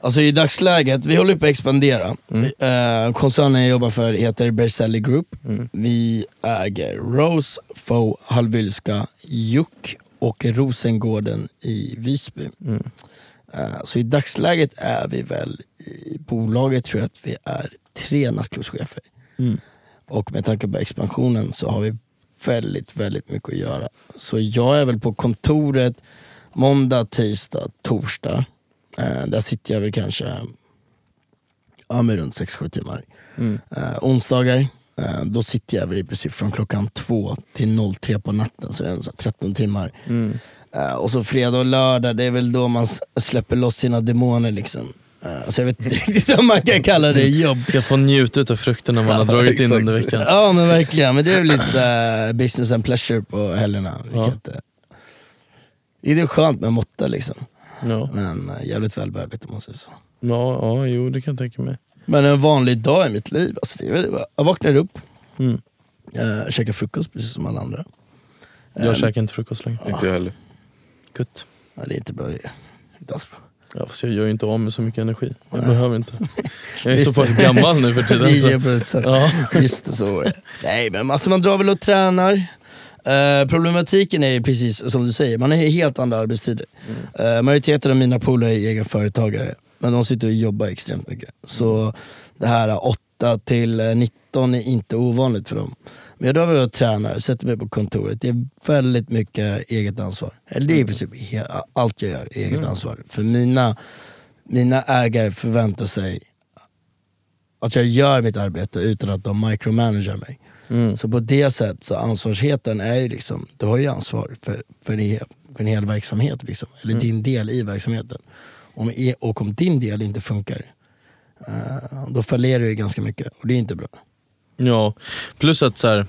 Alltså i dagsläget, vi håller på att expandera. Eh, koncernen jag jobbar för heter Berzelli Group. Vi äger Rose, Faux, Hallwylska, Juck och Rosengården i Visby. Eh, så i dagsläget är vi väl, i bolaget tror jag att vi är tre nattklubbschefer. Och med tanke på expansionen så har vi väldigt, väldigt mycket att göra. Så jag är väl på kontoret måndag, tisdag, torsdag. Eh, där sitter jag väl kanske ja, med runt 6-7 timmar. Eh, onsdagar, eh, då sitter jag väl i princip från klockan två till 03 på natten, så det är en sån här 13 timmar. Eh, och så fredag och lördag, det är väl då man släpper loss sina demoner. Liksom. Eh, så jag vet inte riktigt om man kan kalla det jobb. Ska få njuta av frukterna man har dragit in exakt. under veckan. Ja men verkligen, men det är väl lite så business and pleasure på helgerna. Ja. eh, Det är skönt med måtta liksom. Ja, Men eh, jävligt välbehövligt om man säger så. ja, ja jo det kan jag tänka mig. Men en vanlig dag i mitt liv, alltså det är väl, jag vaknar upp, Mm. eh, käkar frukost precis som alla andra. Jag käkar inte frukost längre. Inte jag heller. Kutt. Ja, det är inte bra det. är Inte alls bra. Ja, fast jag gör ju inte av med så mycket energi. Jag behöver inte. Jag är Just så pass det. gammal nu för tiden. Nio Så. procent. Ja. Just det, så. Nej men alltså man drar väl och tränar. Eh, problematiken är precis som du säger, man har helt andra arbetstider. Eh, majoriteten av mina polare är egenföretagare, men de sitter och jobbar extremt mycket. Så det här 8 till eh, 19 är inte ovanligt för dem. Men jag drar väl och tränar, sätter mig på kontoret. Det är väldigt mycket eget ansvar. Eller det är i princip he- allt jag gör, eget ansvar. För mina, mina ägare förväntar sig att jag gör mitt arbete utan att de micromanager mig. Mm. Så på det sättet, så ansvarsheten är ju liksom, du har ju ansvar för, för, en, hel, för en hel verksamhet, liksom. eller din del i verksamheten. Om, och om din del inte funkar, eh, då fallerar du ganska mycket och det är inte bra. Ja, plus att så här,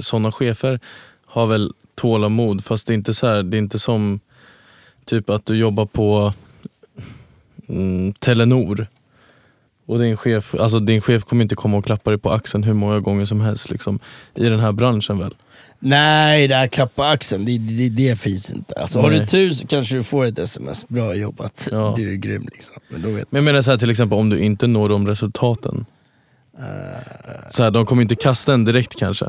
såna chefer har väl tålamod fast det är inte så här, det är inte som typ att du jobbar på mm, Telenor och din chef, alltså din chef kommer inte komma och klappa dig på axeln hur många gånger som helst liksom, i den här branschen väl? Nej, det här klappa axeln, det, det, det finns inte. Alltså, har du tur så kanske du får ett sms, bra jobbat, Ja. du är grym. Liksom. Men då vet Men jag menar så här, till exempel om du inte når de resultaten. Så här, de kommer inte kasta en direkt kanske.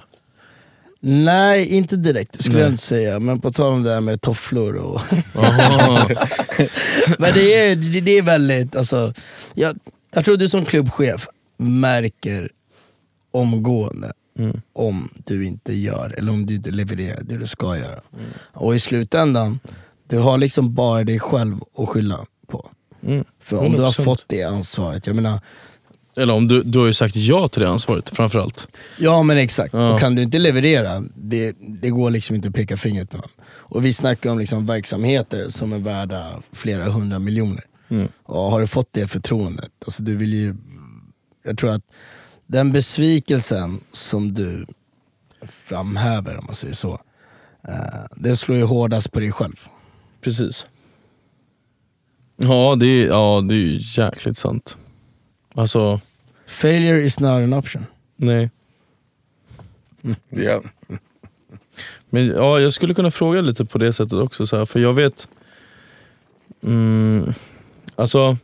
Nej, inte direkt skulle Nej. jag inte säga. Men på tal om det här med tofflor och. Men det är, det, är väldigt, alltså, jag, jag tror du som klubbchef märker omgående om du inte gör, eller om du inte levererar det du ska göra. Och i slutändan, du har liksom bara dig själv att skylla på. Mm. För om du har 100%. fått det ansvaret, jag menar, Eller om du, du har ju sagt ja till det ansvaret framförallt. Ja men exakt, Ja. och kan du inte leverera, det, det går liksom inte att peka fingret på någon. Och vi snackar om liksom verksamheter som är värda flera hundra miljoner. Mm. Och har du fått det förtroendet, alltså du vill ju jag tror att den besvikelsen som du framhäver, om man säger så, eh, den slår ju hårdast på dig själv. Precis. Ja det, ja, det är ju jäkligt sant. Alltså, Failure is not an option. nej. Ja. Men ja, jag skulle kunna fråga lite på det sättet också, så här, för jag vet... Mm, alltså...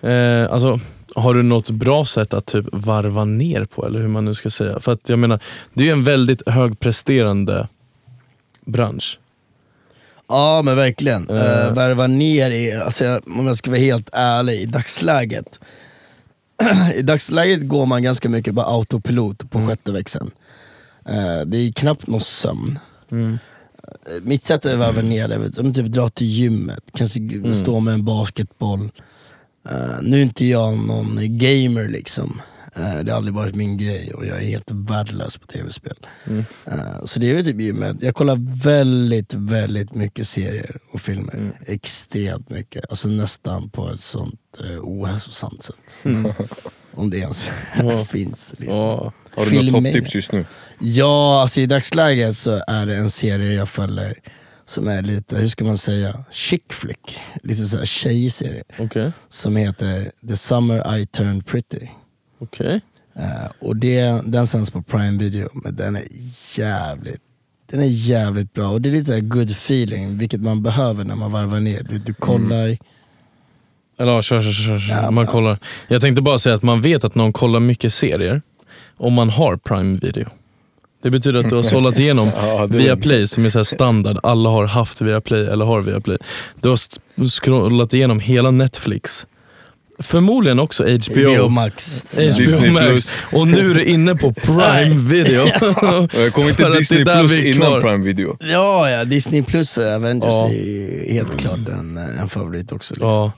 Eh, alltså, har du något bra sätt att typ varva ner på, eller hur man nu ska säga? För att jag menar, det är ju en väldigt högpresterande bransch. Ja men verkligen. Uh, värva ner i, alltså, jag- om jag ska vara helt ärlig, i dagsläget. I dagsläget går man ganska mycket på autopilot på sjätte växeln. Eh, det är knappt någon sömn. Mm. Mitt sätt att varva ner det, vet du, om typ dra till gymmet, kanske g- stå med en basketboll. Nu är inte jag någon gamer liksom. Eh, det har aldrig varit min grej och jag är helt värdelös på tv-spel. Eh, så det är väl typ gymmet. Jag kollar väldigt, väldigt mycket serier och filmer. Extremt mycket. Alltså nästan på ett sånt uh, ohälsosamt sätt. Om det ens finns. Liksom. Ja. Har du något topptips just nu? Ja, alltså i dagsläget så är det en serie jag följer som är lite, hur ska man säga, chick flick. Lite såhär tjejserie. Okej. Som heter The Summer I Turned Pretty. Okej. Eh, och det, den sänds på Prime Video, men den är jävligt den är jävligt bra och det är lite såhär good feeling, vilket man behöver när man varvar ner. Du, du kollar, Eller ja, kör, kör, kör, kör. Ja, man kollar. Jag tänkte bara säga att man vet att någon kollar mycket serier om man har Prime Video. Det betyder att du har sållat igenom Ja, Viaplay som är så standard, alla har haft Viaplay eller har Viaplay. Du har scrollat igenom hela Netflix. Förmodligen också HBO. HBO Max. HBO Disney Max. Plus. Och nu är du inne på Prime Video. För inte att det är Disney där Plus vi är innan. Prime Video. Ja, ja, Disney Plus och Avengers Ja. är helt klart en, en favorit också. Liksom. ja.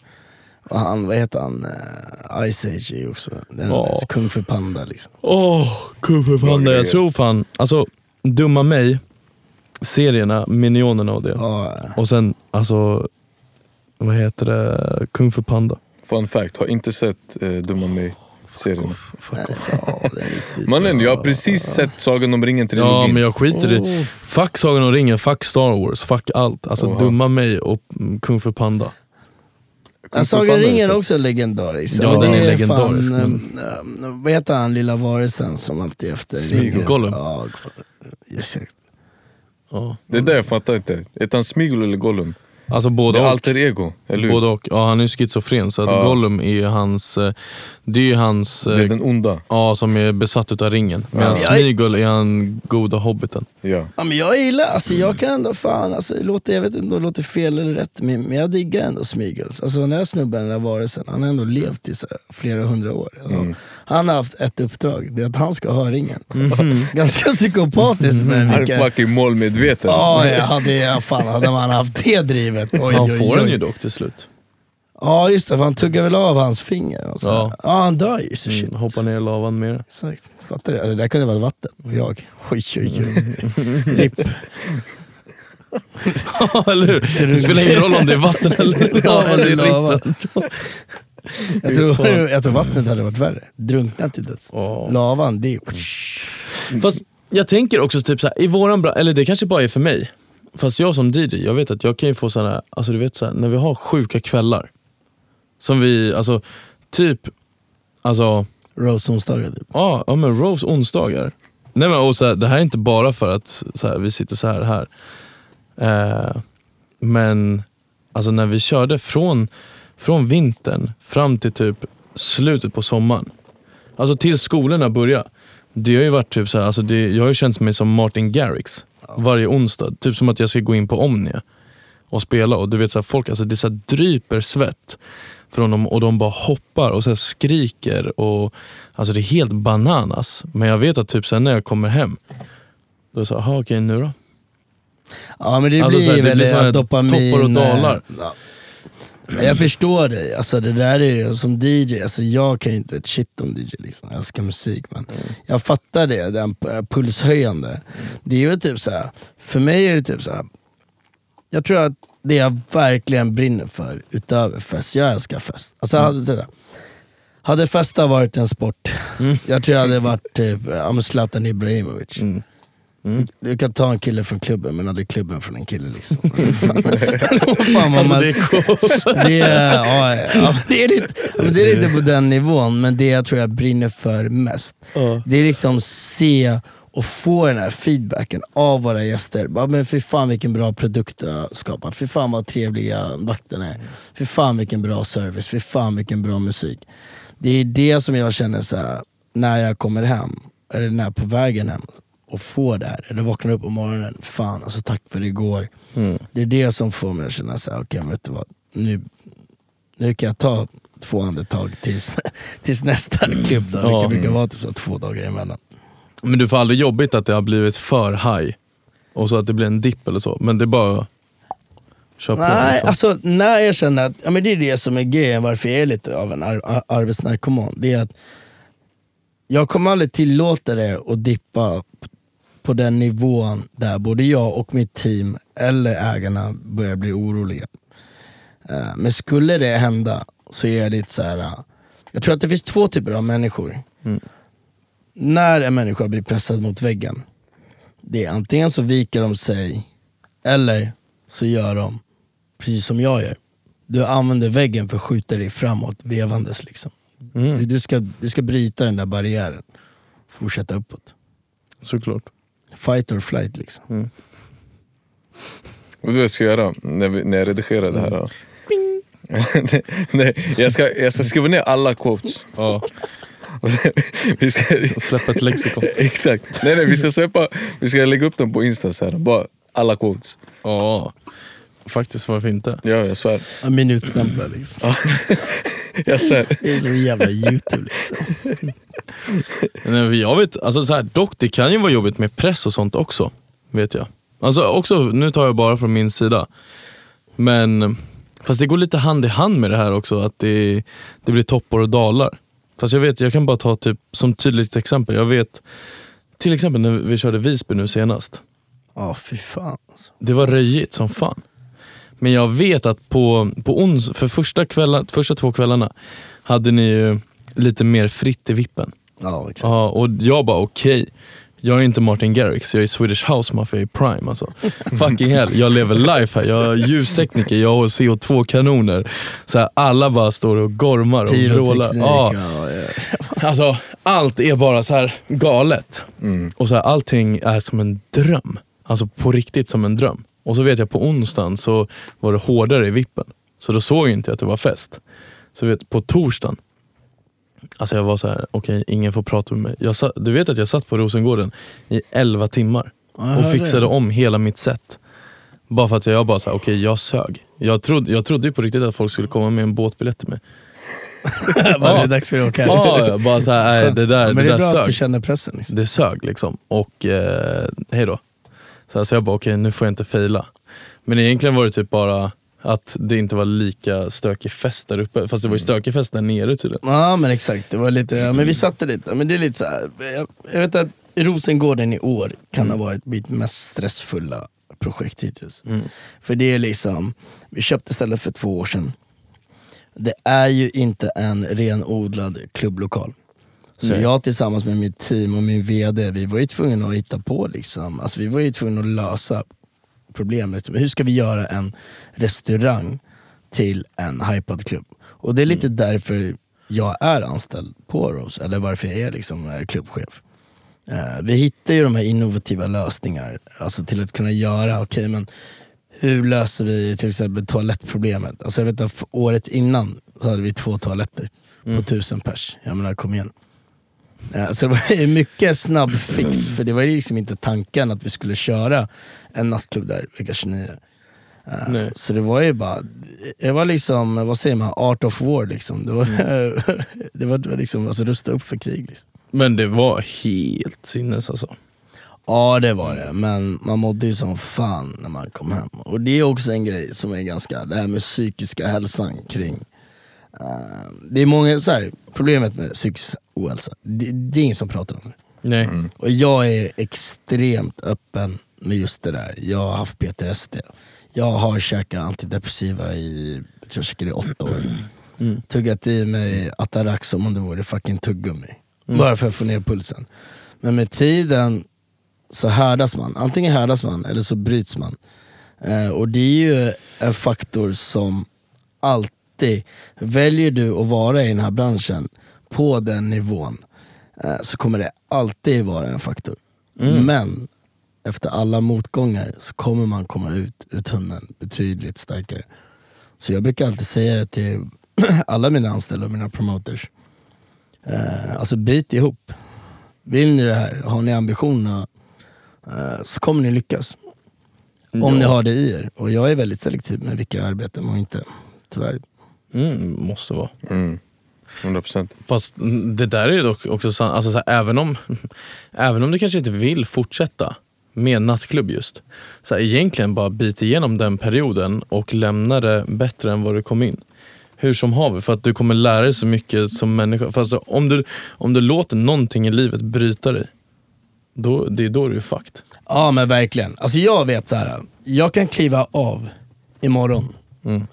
Och han, vad heter han, uh, Ice Age är ju också, den Ja. Kung Fu Panda liksom. Åh, kung fu panda. Jag tror fan, alltså Dumma mig, serierna, Minionerna och det. Ja, Och sen, alltså, vad heter det, Kung fu panda. Fun fact, har inte sett eh, Dumma mig-serien. Ja, Mannen, jag har precis sett Sagan om Ja ringen-trilogin. men jag skiter i, Oh. fuck Sagan om ringen, fuck Star Wars, fuck allt. Alltså Oha. Dumma mig och mm, Kung fu panda. Kung Ja, Sagan om ringen är så- också legendarisk. Ja, den det är legendarisk, Fan, men- eh, vad heter han lilla varelsen som alltid är efter ringen? Gollum. Ja, exakt. Ja. Det är det jag fattar inte. Är han Smeagol eller Gollum? Alltså Det både är och. alter ego, eller? Både och. Ja, han är ju schizofren så att Ja. Gollum är ju hans, eh, det är ju hans, Det är eh, den onda. ja som är besatt utav ringen. Medan Ja. Smeagol är han goda hobbiten. Ja. Ja, men jag gillar, alltså jag kan ändå fan, alltså, det låter, jag vet inte om det låter fel eller rätt, men, jag diggar ändå Smeagol. Alltså den här snubben, den där varelsen, han har ändå levt i så här, flera hundra år. Mm. Han har haft ett uppdrag, det är att han ska ha ringen. Ganska psykopatiskt men Han är fucking målmedveten. Ja, jag hade, jag fan, hade man haft det drivet, oj Han oj, får oj. den ju dock till slut. Ja just det, för han tuggar väl av hans finger. Och så. Ja. Ja. han dör ju så shit. Mm, hoppar ner i lavan med det. Exakt, fattar du? Det där kunde vara vatten och jag. Oj oj oj. Ripp. Ja, eller hur? Det spelar ingen roll om det är vatten eller Ja, lava. eller. Jag tror, jag tror vattnet hade varit värre. Drunknat till döds. Ja. Lavan, det är Fast jag tänker också typ så här, i våran bra, eller det kanske bara är för mig. Fast jag som DJ, jag vet att jag kan ju få såna, alltså du vet så här, när vi har sjuka kvällar. Som vi, alltså typ, alltså Rose onsdagar typ. Ja, ja men Rose onsdagar. Nej, men, och så här, det här är inte bara för att så här, vi sitter så här här. Eh, men alltså när vi körde från, från vintern fram till typ slutet på sommaren. Alltså till skolorna började. Det har ju varit typ så här, alltså det, jag har ju känt mig som Martin Garrix varje onsdag. Typ som att jag ska gå in på Omnia och spela och du vet så här, folk alltså det så här, dryper svett från dem och de bara hoppar och så här, skriker. och Alltså det är helt bananas. Men jag vet att typ sen när jag kommer hem, då är det så här, "Jaha, okej nu då? Ja men det Alltså, blir så här, det väl blir så här dopamin. toppar och dalar. eh, Ja. Jag förstår dig, alltså det där är ju som DJ, alltså jag kan ju inte ett shit om DJ liksom. jag älskar musik men jag fattar det, den pulshöjande. Det är ju typ så här. för mig är det typ så här. jag tror att det jag verkligen brinner för utöver fest, jag älskar fest. Alltså, hade, sådär, hade festa varit en sport, jag tror jag hade varit typ ja, Zlatan Ibrahimovic. Mm. Du kan ta en kille från klubben men aldrig klubben från en kille. Liksom. Fan, fan, Alltså det är coolt. det är, ja, ja, det, är lite, det är lite på den nivån, men det jag tror jag brinner för mest, det är liksom se och få den här feedbacken av våra gäster. Bara, men fy fan vilken bra produkt du har skapat, fy fan vad trevliga vakterna är, fy fan vilken bra service, fy fan vilken bra musik. Det är det som jag känner så här, när jag kommer hem, eller när på vägen hem, och får det här, eller vaknar upp på morgonen, fan alltså tack för igår. Mm. Det är det som får mig att känna så här, okej vet du vad, nu, nu kan jag ta två andetag tills, tills nästa klubb då. Ja. Det brukar vara typ så två dagar emellan. Men du får aldrig jobbigt att det har blivit för high och så att det blir en dipp eller så. Men det är bara köra på. Nej, liksom. alltså när jag känner att, ja, men det är det som är grejen varför jag är lite av en ar- ar- arbetsnarkoman. Det är att jag kommer aldrig tillåta det att dippa på den nivån där både jag och mitt team eller ägarna börjar bli oroliga. Eh, Men skulle det hända så är jag lite så här. eh, jag tror att det finns två typer av människor. Mm. När en människa blir pressad mot väggen, det är antingen så viker de sig eller så gör de precis som jag gör. Du använder väggen för att skjuta dig framåt vevandes. Liksom. Mm. Du, du, ska, du ska bryta den där barriären, fortsätta uppåt. Såklart. Fight or flight liksom. Vet du vad jag ska göra när, vi, när jag redigerar det här? då? Nej, jag, ska, jag ska skriva ner alla quotes. Ja. Vi ska, Släppa ett lexikon. exakt. Nej, nej, vi ska släppa, vi ska lägga upp dem på insta så här. bara alla quotes. Ja, faktiskt varför inte? Ja, jag svär. Minutstämplar liksom. Jag svär. Det är som jävla youtube liksom. Nej, jag vet, alltså så här, dock det kan ju vara jobbigt med press och sånt också. Vet jag. Alltså också, nu tar jag bara från min sida. Men fast det går lite hand i hand med det här också, att det, det blir toppar och dalar. Fast jag vet, jag kan bara ta typ som tydligt exempel. Jag vet till exempel när vi körde Visby nu senast. Ja fy fan. Alltså. Det var röjigt som fan. Men jag vet att på, på ons, för första, kvällar, första två kvällarna hade ni ju lite mer fritt i vippen. Ja exakt. Ja, och jag bara okej. Jag är inte Martin Garrix, jag är Swedish House Mafia i Prime alltså. Fucking hell, jag lever life här. Jag är ljustekniker, jag har CO2-kanoner. Så här, alla bara står och gormar och vrålar. Ja. alltså, allt är bara så här galet. Mm. Och så här, allting är som en dröm. Alltså på riktigt som en dröm. Och så vet jag på onsdagen så var det hårdare i vippen. Så då såg jag inte att det var fest. Så vet, på torsdagen, alltså jag var så här: okej ingen får prata med mig. Satt, du vet att jag satt på Rosengården i 11 timmar Ja, och fixade om hela mitt set. Bara för att jag bara okej jag sög. Jag trodde, jag trodde ju på riktigt att folk skulle komma med en båtbiljett till mig. Bara, det är dags för att åka. Ja, bara såhär, nej, det där, Men det det är där bra att sög du känner pressen. Liksom. det sög liksom. Och eh, hej då. Så, här, så jag bara, okej nu får jag inte fejla. Men egentligen var det typ bara att det inte var lika stökig fest där uppe. Fast det var ju stökig fest där nere tydligen. Ja men exakt, det var lite, ja, men vi satte lite, men det är lite så här, jag, jag vet att Rosengården i år kan ha varit mitt mest stressfulla projekt hittills. För det är liksom, vi köpte stället för två år sedan. Det är ju inte en renodlad klubblokal. Så Nej. jag tillsammans med mitt team och min VD, vi var ju tvungna att hitta på liksom. Alltså, vi var ju tvungna att lösa problemet. Men hur ska vi göra en restaurang till en hypad klubb? Och det är lite därför jag är anställd på Rose, eller varför jag är liksom eh, klubbchef. Eh, vi hittar ju de här innovativa lösningar, alltså till att kunna göra, okej men hur löser vi till exempel toalettproblemet? Alltså jag vet att året innan så hade vi två toaletter på tusen pers. Jag menar kom igen. Eh, Så det var mycket snabb fix, för det var liksom inte tanken att vi skulle köra en nattklubb där vecka 29. Eh, Nej. Så det var ju bara, det var liksom, vad säger man, art of war liksom. Det var, det var, det var liksom, alltså rusta upp för krig. Liksom. Men det var helt sinnes alltså. Ja det var det, men man mådde ju som fan när man kom hem. Och det är också en grej som är ganska, det här med psykiska hälsan kring eh, Det är många, så här, problemet med psykisk ohälsa, det, det är ingen som pratar om det. Nej. Och jag är extremt öppen med just det där. Jag har haft PTSD. Jag har käkat antidepressiva i, jag tror jag käkade i åtta år. Mm. Tuggat i mig Atarax som om det vore fucking tuggummi. Bara för att få ner pulsen. Men med tiden så härdas man. Antingen härdas man eller så bryts man. Eh, och det är ju en faktor som alltid, väljer du att vara i den här branschen på den nivån eh, så kommer det alltid vara en faktor. Men efter alla motgångar så kommer man komma ut ur tunneln betydligt starkare. Så jag brukar alltid säga det till alla mina anställda och mina promoters. Eh, alltså bit ihop. Vill ni det här, har ni ambitionerna eh, så kommer ni lyckas. Om ni har det i er. Och jag är väldigt selektiv med vilka jag arbetar med och inte. Tyvärr. Mm, måste vara. Mm. 100%. Fast det där är ju dock också sant, alltså så här, även, om, även om du kanske inte vill fortsätta med nattklubb just. Så här, egentligen bara bit igenom den perioden och lämna det bättre än vad du kom in. Hur som haver, för att du kommer lära dig så mycket som människa. För alltså, om, du, om du låter någonting i livet bryta dig, då, det är då du är fucked. Ja men verkligen. Alltså jag vet så här. jag kan kliva av imorgon. Mm.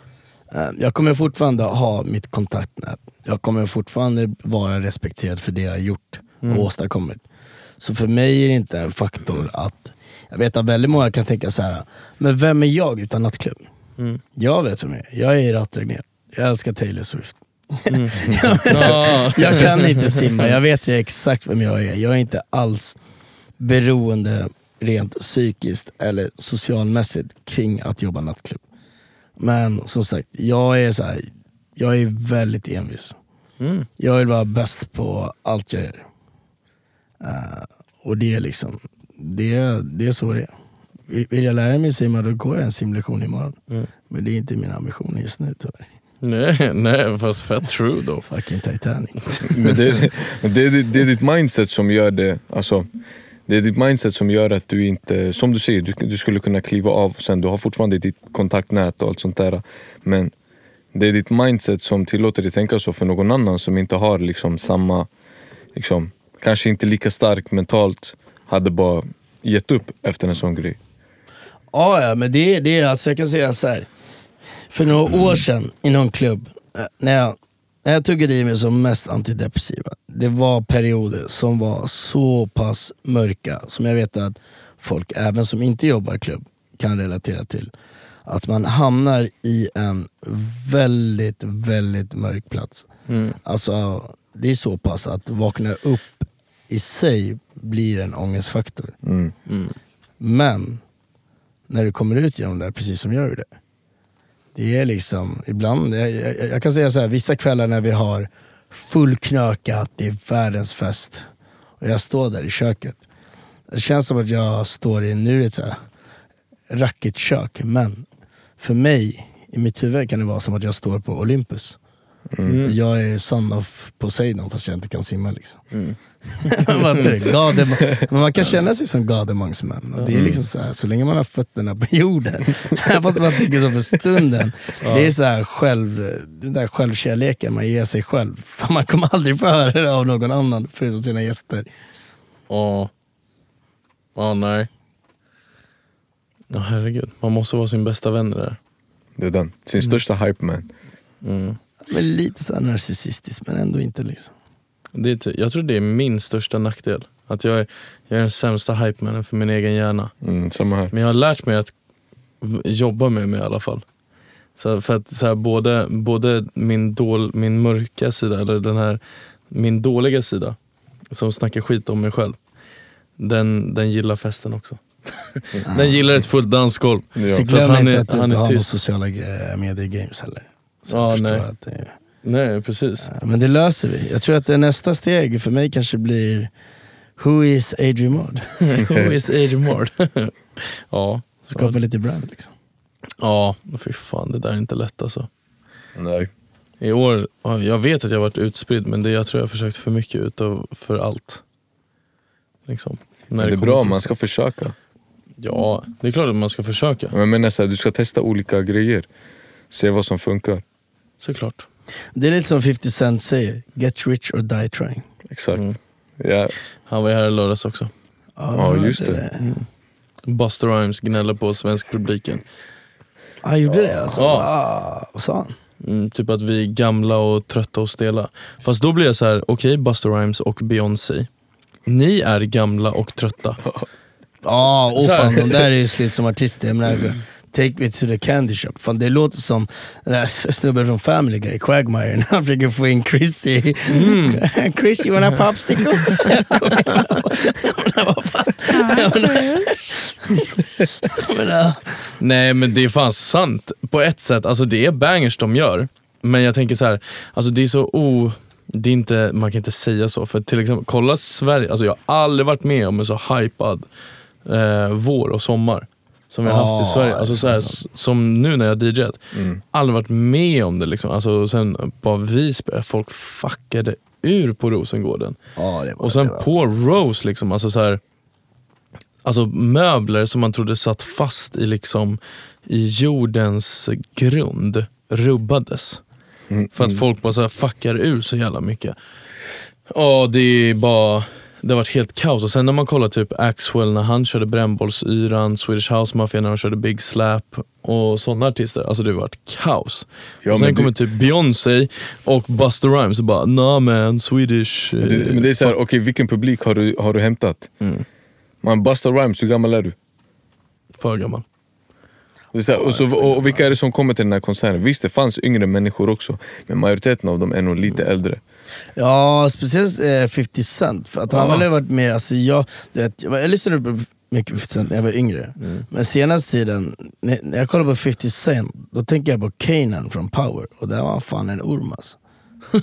Eh, Jag kommer fortfarande ha mitt kontaktnät. Jag kommer fortfarande vara respekterad för det jag har gjort och åstadkommit. Så för mig är det inte en faktor att, jag vet att väldigt många kan tänka så här. men vem är jag utan nattklubb? Mm. Jag vet vem jag är. Jag är Irat Regnér. Jag älskar Taylor Swift. Ja. Jag kan inte simma, jag vet ju exakt vem jag är. Jag är inte alls beroende rent psykiskt eller socialmässigt kring att jobba nattklubb. Men som sagt, jag är, så här, jag är väldigt envis. Mm. Jag vill vara bäst på allt jag gör. Eh, och det är liksom, det, det är så det är. Vill vill jag lära mig simma, då går jag en simlektion imorgon. Mm. Men det är inte min ambition just nu tyvärr. Nej, nej, fast fett true då. Fucking Titanic. Men det, det, är ditt- det är ditt mindset som gör det. Alltså, det är ditt mindset som gör att du inte, som du säger, du, du skulle kunna kliva av sen. Du har fortfarande ditt kontaktnät och allt sånt där. Men det är ditt mindset som tillåter dig tänka så för någon annan som inte har liksom samma, liksom, kanske inte lika stark mentalt, hade bara gett upp efter en sån grej. Ja, ja men det, det är alltså, jag kan säga så här. För några år sedan i någon klubb, eh, när jag, när jag tuggade i mig som mest antidepressiva, det var perioder som var så pass mörka, som jag vet att folk, även som inte jobbar i klubb, kan relatera till. Att man hamnar i en väldigt, väldigt mörk plats. Mm. Alltså, det är så pass att vakna upp i sig blir en ångestfaktor. Mm. Men när du kommer ut genom det, precis som jag gjorde. Det är liksom, ibland, jag, jag, jag kan säga så här, vissa kvällar när vi har fullknökat, det är världens fest. Och jag står där i köket. Det känns som att jag står i, nu är det ett så här racketkök, men för mig, i mitt huvud kan det vara som att jag står på Olympus. Jag är son of Poseidon fast jag inte kan simma liksom. Vad heter det? Gade- Men man kan känna sig som Gademangsmän. Och det är liksom så, här, så länge man har fötterna på jorden, fast man tänker så för stunden. Det är så här själv, den där självkärleken man ger sig själv. För man kommer aldrig få höra det av någon annan förutom sina gäster. Ja. Ja, nej. Ja, herregud. Man måste vara sin bästa vän det där. Det är den. Sin största hype man. Mm. Men lite så här narcissistisk men ändå inte liksom. Det är, jag tror det är min största nackdel. Att jag är, jag är den sämsta hypemannen för min egen hjärna. Mm, samma här. Men jag har lärt mig att jobba med mig i alla fall. Så för att så här, både, både min, dål, min mörka sida, eller den här, min dåliga sida, som snackar skit om mig själv, den, den gillar festen också. den gillar ett fullt dansgolv. Ja. Så Så att glöm han inte är- att du han inte är har några sociala eh, medier games heller. Så förstår nej. att det är... Nej precis. Men det löser vi. Jag tror att det nästa steg för mig kanske blir Who is Adrian Mord? Who is Adrian Mord? ja. Skapa lite brand liksom. Ja, fy fan det där är inte lätt alltså. Nej. I år, ja, jag vet att jag har varit utspridd men det, jag tror jag har försökt för mycket utav för allt. Liksom. När Men det är bra, man ska försöka. Ja, det är klart att man ska försöka. Men jag menar så här, du ska testa olika grejer. Se vad som funkar. Såklart. Det är lite som 50 Cent säger, get rich or die trying. Exakt. Mm. Ja, Han var ju här i lördags också. Ja, just det. Buster Rhymes gnäller på svensk publiken. Han gjorde det alltså? Ja. Ah, vad sa han? Mm, typ att vi är gamla och trötta och stela. Fast då blir jag så här: okej Busta Rhymes och Beyoncé. Ni är gamla och trötta. Ja, här. fan de där är ju slut som artister. Jag menar, Take me to the candy shop. Fan, det låter som den där snubben från Family Guy, Quagmire, när han försöker få in Chrissy. Chris, you wanna popsicle? Nej men det är fan sant på ett sätt. Alltså det är bangers de gör. Men jag tänker så här, alltså det är så o... Det är inte, man kan inte säga så. För till exempel, kolla Sverige, alltså jag har aldrig varit med om en så hypad eh, vår och sommar. Som vi har haft i Sverige. Alltså det så här, är sant. som nu när jag har DJat. Mm. Aldrig varit med om det liksom. Alltså, sen på Visby, folk fuckade ur på Rosengården. ja, Och sen på Rose, liksom, alltså så här, alltså möbler som man trodde satt fast i, liksom, i jordens grund rubbades. Mm. För att folk bara så här fuckar ur så jävla mycket. Ja, det är bara... Det har varit helt kaos. Och sen när man kollar typ Axwell när han körde brännbollsyran, Swedish House Mafia när de körde Big Slap och sådana artister. Alltså det har varit kaos. Ja, och sen kommer det- typ Beyoncé och Busta Rhymes och bara nah man, Swedish... Men det, men det är såhär, okej vilken publik har du, har du hämtat? Mm. Man, Busta Rhymes, hur gammal är du? För gammal. Det är här, och, så, och, och vilka är det som kommer till den här konserten? Visst det fanns yngre människor också, men majoriteten av dem är nog lite äldre. Ja, speciellt eh, 50 Cent. För att han har varit med, alltså jag, du vet, jag, jag lyssnade på mycket 50 Cent när jag var yngre. Men senaste tiden, när, när jag kollar på 50 Cent, då tänker jag på Kanan från Power. Och där var han fan en orm alltså.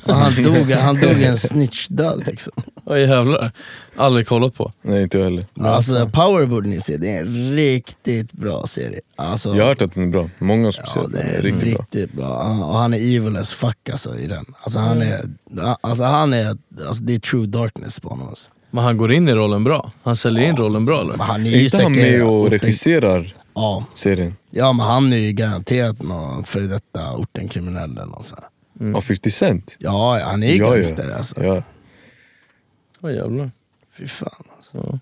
Och han, dog, han dog en snitch-död liksom. Ja jävlar. Aldrig kollat på. Nej inte jag heller. Alltså Power borde ni se, det är en riktigt bra serie. Alltså, Jag har hört att den är bra, många som Ja, säger att det den är är riktigt bra. riktigt bra. Han- Och han är evil as fuck alltså, i den. Alltså, han är, alltså, han är, alltså, det är true darkness på honom. Alltså. Men han går in i rollen bra. Han säljer in rollen bra eller? Men Han är Är ju inte han säkert- med och regisserar Ja. serien? ja, men han är ju garanterat någon före detta ortenkriminell eller något sånt. Av 50 Cent? Ja, ja, han är Ja, ja. gangster alltså. Ja. Ja jävlar. Fy fan alltså.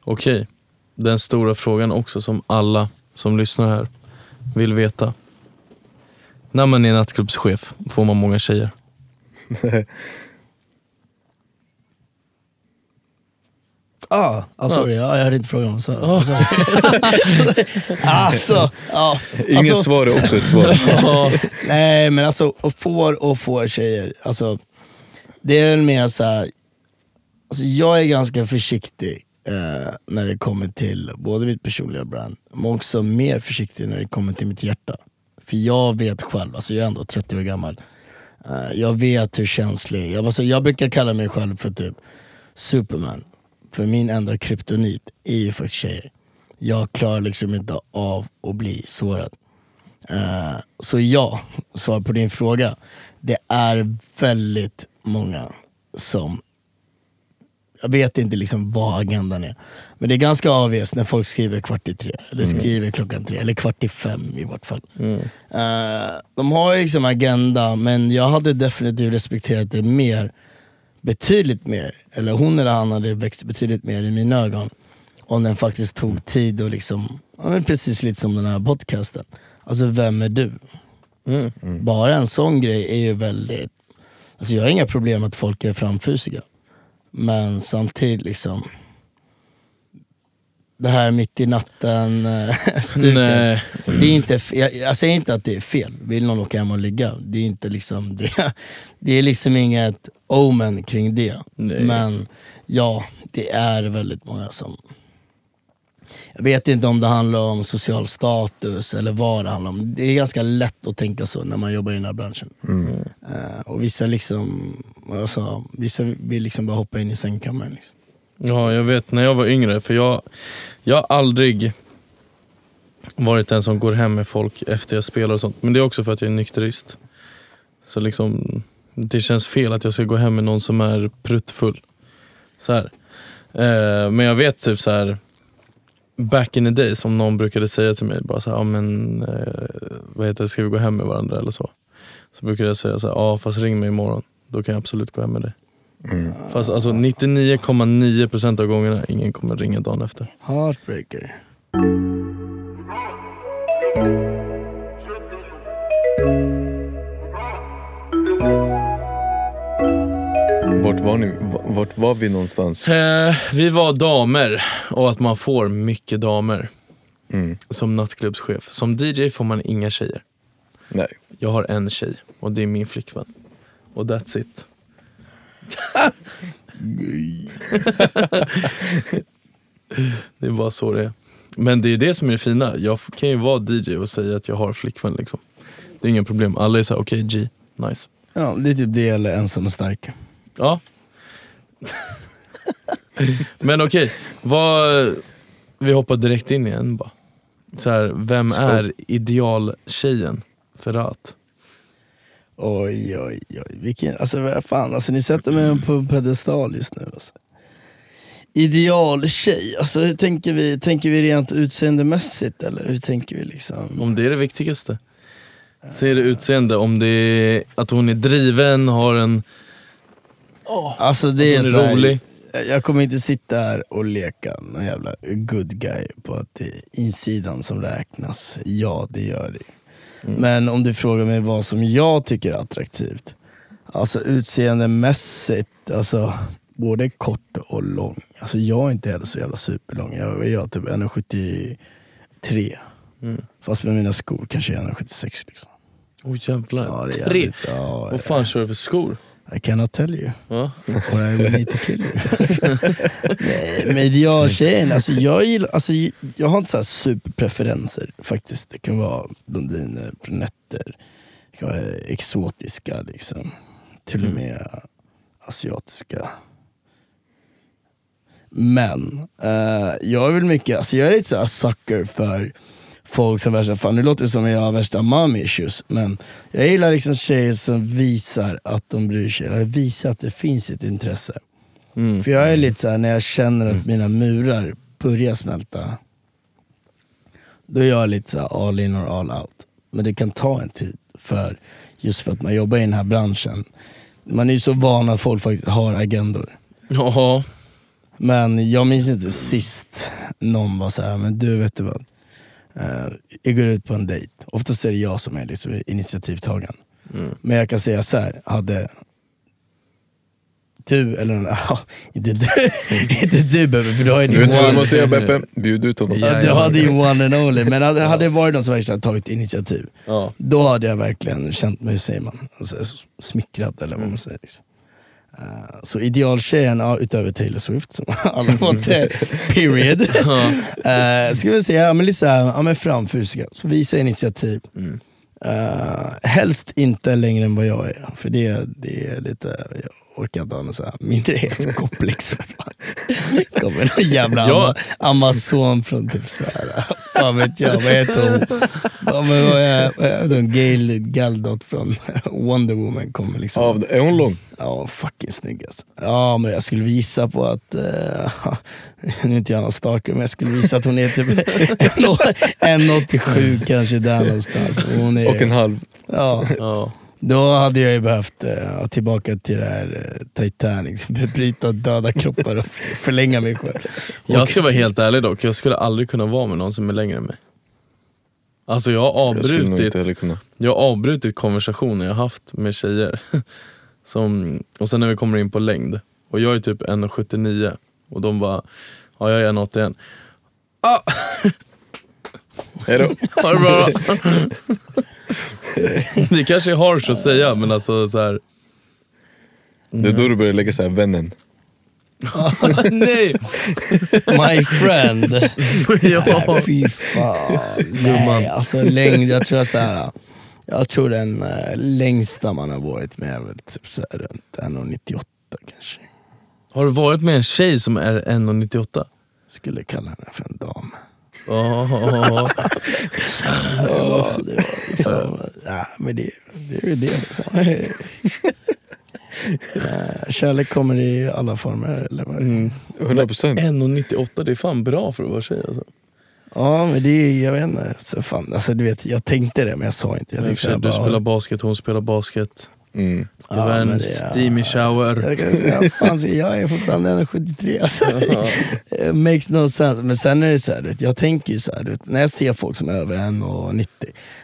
Okej. Den stora frågan också som alla som lyssnar här vill veta. När man är nattklubbschef, får man många tjejer? Ah, ah, sorry, ja, jag hörde inte frågan. vad du sa. alltså, ja. Inget alltså, svar är också ett svar. Nej men alltså, och får och får tjejer. Alltså, det är väl mer så här. Alltså, jag är ganska försiktig eh, när det kommer till både mitt personliga brand, men också mer försiktig när det kommer till mitt hjärta. För jag vet själv, alltså jag är ändå 30 år gammal, eh, jag vet hur känslig, jag, alltså, jag brukar kalla mig själv för typ Superman. För min enda kryptonit är ju faktiskt tjejer. Jag klarar liksom inte av att bli sårad. Eh, så ja, svar på din fråga. Det är väldigt många som, jag vet inte liksom vad agendan är. Men det är ganska avgörs när folk skriver kvart i tre, eller skriver klockan tre, eller kvart i fem i vart fall. Eh, de har liksom agenda, men jag hade definitivt respekterat det mer, betydligt mer, eller hon eller han hade växt betydligt mer i mina ögon. Om den faktiskt tog tid och liksom, ja, precis lite som den här podcasten. Alltså vem är du? Mm. Bara en sån grej är ju väldigt, alltså jag har inga problem med att folk är framfusiga. Men samtidigt liksom, det här mitt i natten eh. Nej. Det är inte, jag, jag säger inte att det är fel, vill någon åka hem och ligga, det är inte liksom det, det är liksom inget omen kring det. Nej. Men ja, det är väldigt många som jag vet inte om det handlar om social status eller vad det handlar om. Det är ganska lätt att tänka så när man jobbar i den här branschen. Eh, och vissa liksom, vad jag sa, vissa vill liksom bara hoppa in i sängkammaren. Liksom. Ja, jag vet när jag var yngre, för jag, jag har aldrig varit den som går hem med folk efter jag spelar och sånt. Men det är också för att jag är nykterist. Så liksom, det känns fel att jag ska gå hem med någon som är pruttfull. Så här. Eh, men jag vet typ så här back in the days om någon brukade säga till mig bara så här, ah, men eh, vad heter det, ska vi gå hem med varandra eller så? Så brukade jag säga så ja ja fast ring mig imorgon, då kan jag absolut gå hem med dig. Mm. Fast alltså 99,9% av gångerna ingen kommer ringa dagen efter. Heartbreaker. Vart var, ni, vart var vi någonstans? Eh, vi var damer och att man får mycket damer. Mm. Som nattklubbschef. Som DJ får man inga tjejer. Nej. Jag har en tjej och det är min flickvän. Och that's it det är bara så det är. Men det är det som är det fina. Jag kan ju vara DJ och säga att jag har flickvän. Liksom. Det är inga problem. Alla är såhär, okej G, nice. Ja, det är typ det eller ensam och stark. Ja. Men okej, vad... Vi hoppar direkt in igen bara. Så här, vem är idealtjejen för Rat? Oj, oj, oj. Vilken, alltså vad fan, alltså, ni sätter mig på en pedestal just nu. Alltså. Idealtjej, alltså hur tänker vi? Tänker vi rent utseendemässigt eller hur tänker vi liksom? Om det är det viktigaste. Så är det utseende, om det är att hon är driven, har en... Alltså det är, Att hon så är här, rolig. Jag kommer inte sitta här och leka någon jävla good guy på att det är insidan som räknas. Ja, det gör det. Mm. Men om du frågar mig vad som jag tycker är attraktivt. Alltså utseendemässigt, alltså både kort och lång. Alltså jag är inte heller så jävla superlång. Jag, jag är typ 1,73. Mm. Fast med mina skor kanske jag är 1,76 liksom. Åh jävlar. Ja, det är Tre! jävligt- Ja, Vad fan kör du för skor? I cannot tell you. Ja. Or I will need to kill you. Nej, men idealtjejen, alltså jag, gillar, alltså jag har inte så här superpreferenser faktiskt. Det kan vara blondiner, brunetter, det kan vara exotiska liksom. Till och med asiatiska. Men eh, jag är väl mycket, alltså jag är lite så här sucker för folk som värsta, fan nu låter det som att jag har värsta mommy issues, men jag gillar liksom tjejer som visar att de bryr sig, eller visar att det finns ett intresse. Mm. För jag är lite såhär, när jag känner att mina murar börjar smälta, då är jag lite såhär all in or all out. Men det kan ta en tid, för just för att man jobbar i den här branschen. Man är ju så van att folk faktiskt har agendor. Jaha. Men jag minns inte sist någon var så här, men du vet du vad? Eh, jag går ut på en dejt. Oftast är det jag som är liksom initiativtagaren. Mm. Men jag kan säga så här, hade du, eller någon, ja, inte du, inte du Bebbe, för du har ju din du one, måste göra Beppe? Bjud ut honom. Ja. ja, du har din one and only. Men hade, hade det varit någon som verkligen tagit initiativ, Ja. då hade jag verkligen känt mig, hur säger man, alltså, smickrad eller vad man säger. Liksom. Eh, så idealtjejen, ja, utöver Taylor Swift som alla fått det, period. Uh, skulle jag säga, ja, men lite såhär, ja, men framfusiga, så visa initiativ. Mm. Uh, helst inte längre än vad jag är, för det, det är lite, jag orkar inte ha någon så här mindrehetskomplex. Kommer någon jävla Ja. ama, amazon från typ såhär, vad vet jag, vad heter hon? Ja, men vad är, vad hon? Gail Galdot från Wonder Woman kommer liksom. Av, är hon lång? Ja, fucking snygg alltså. Ja, men jag skulle visa på att, uh, nu är inte jag någon stalker, men jag skulle visa att hon är typ 1,87 kanske där någonstans. Hon är, Och en halv. ja, Ja. Då hade jag ju behövt uh, tillbaka till det här uh, Titanic, bryta döda kroppar och förlänga mig själv. Jag ska vara helt ärlig dock, jag skulle aldrig kunna vara med någon som är längre än mig. Alltså jag har Jag avbrutit, kunna. jag har avbrutit konversationer jag haft med tjejer. Som, och sen när vi kommer in på längd, och jag är typ 1,79 och de bara, ja jag är 1,81. Ah, Hejdå. ha det bra Det kanske är harsh att säga men alltså så här. Det är då du börjar lägga så här vännen. nej! My friend. ja. Fy fan. Nej, alltså längd, jag tror jag så här. Jag tror den eh, längsta man har varit med är väl typ så här runt 1,98 kanske. Har du varit med en tjej som är 1,98? Skulle kalla henne för en dam. Ja, det var liksom, ja, men det, det är ju det liksom. Kärlek kommer i alla former, eller vad? Mm. 100 procent. 1,98 det är fan bra för att vara tjej alltså. Ja men det är, jag vet inte, så fan, alltså, du vet, jag tänkte det men jag sa inte. Jag tänkte här Du bara, spelar basket, hon spelar basket. Mm. Det var en det- steamy shower. Jag kan säga, fan, jag är fortfarande 1,73 alltså. It makes no sense. Men sen är det så här, jag tänker ju så här, när jag ser folk som är över 1,90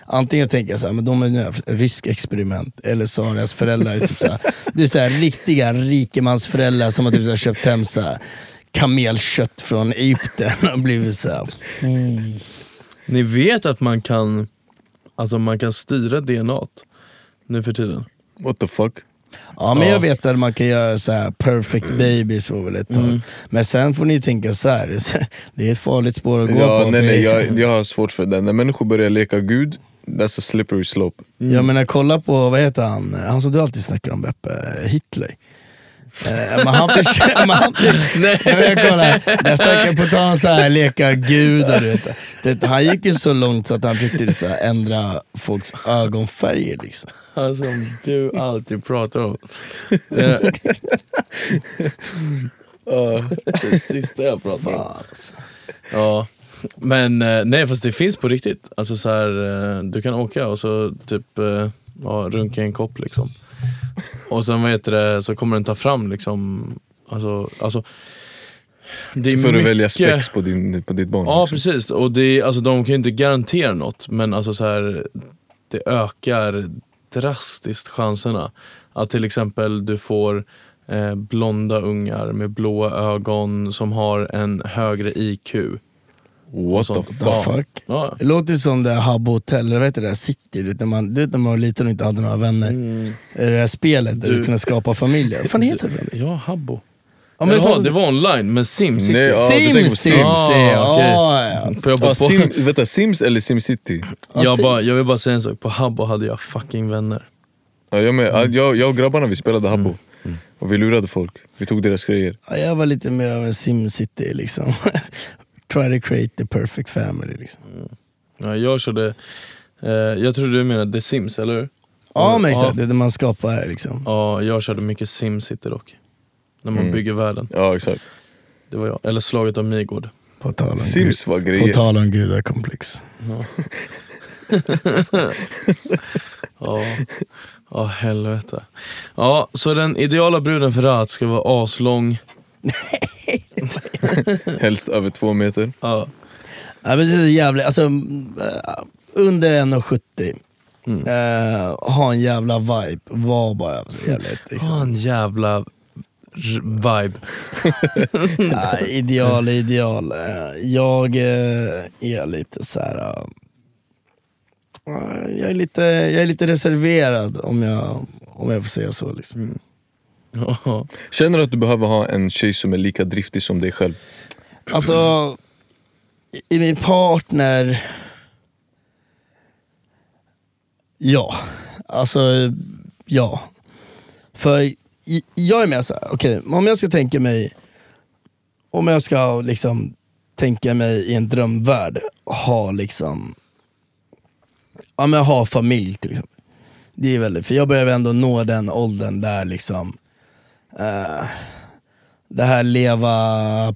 Antingen tänker jag så här, men de är ett rysk experiment eller så har deras föräldrar typ så här, Det är så här, riktiga rikemansföräldrar som har typ så här köpt hem så här, kamelkött från Egypten och blivit så här. Ni vet att man kan, alltså man kan styra DNA nu för tiden? What the fuck? Ja men Ja. jag vet att man kan göra så här perfect babies var väl ett tag. Mm. Men sen får ni tänka så här. det är ett farligt spår att gå Ja, på. nej, nej, jag, jag har svårt för det. När människor börjar leka gud, that's a slippery slope. Jag menar kolla på, vad heter han, han som du alltid snackar om Beppe, Hitler. Eh, men han, nej. Jag kolla, jag snackar på tal så här, leka gud och du vet, det, Han gick ju så långt så att han fick typ så här, ändra folks ögonfärger liksom. Han som du alltid pratar om. Det, Ja, det sista jag pratar om. Alltså. Ja, men eh, nej fast det finns på riktigt. Alltså så här, eh, du kan åka och så typ eh, ja, runka en kopp liksom. Och sen vad heter det, så kommer den ta fram liksom, alltså, alltså det är Så får du mycket- välja spex på, din, på ditt barn. Ja liksom. precis, och det är, alltså, de kan ju inte garantera något men alltså så här, det ökar drastiskt chanserna. Att till exempel du får eh, blonda ungar med blåa ögon som har en högre IQ. What the fuck? The fuck? Ja. Det låter ju som det här Habbo Hotel, eller vad heter det där City, du vet, när man, du vet när man var liten och inte hade några vänner. Mm. Det där spelet där du, Du- kunde skapa familjer. Vad fan heter det? Ja, Habbo. Ja, men det det, var, fanns- det var online, men Simcity. Nej, ja, du tänker på Sims! Sims. Ah, ja. Får jag, bara Sim, vänta, Sims eller SimCity? jag, bara, jag vill bara säga en sak, på Habbo hade jag fucking vänner. Ja, jag, med, Mm. jag, jag och grabbarna vi spelade Habbo. Och vi lurade folk. Vi tog deras grejer. Ja, jag var lite mer av en SimCity liksom. Try to create the perfect family liksom. Ja, jag körde, eh, jag tror du menar The Sims, eller hur? Ja men exakt, det är det man skapar liksom. Ja, jag körde mycket Simcity dock. När man Mm. bygger världen. Ja exakt. Det var jag. Eller Slaget av Midgård. På tal om, Sims var gud, på grejer. tal om gudakomplex. Ja. Ja, helvete. Ja, så den ideala bruden för Rahat ska vara aslång. Helst över två meter. Ja. Ja, men det är så jävla, alltså, äh, under 1,70. Mm. Uh, ha en jävla vibe, var bara så jävla ett, liksom. Ha en jävla vibe. Ja, ideal, ideal. Eh, Jag eh, är lite så här. eh, jag, är lite, jag är lite reserverad om jag, om jag får säga så. Liksom. Känner du att du behöver ha en tjej som är lika driftig som dig själv? Alltså, i- min partner... Ja. Alltså, ja. För jag är med så här, okej, om jag ska tänka mig, om jag ska liksom tänka mig i en drömvärld, ha liksom, ja men ha familj till exempel. Det är väldigt, för jag börjar ändå nå den åldern där liksom, Eh, det här leva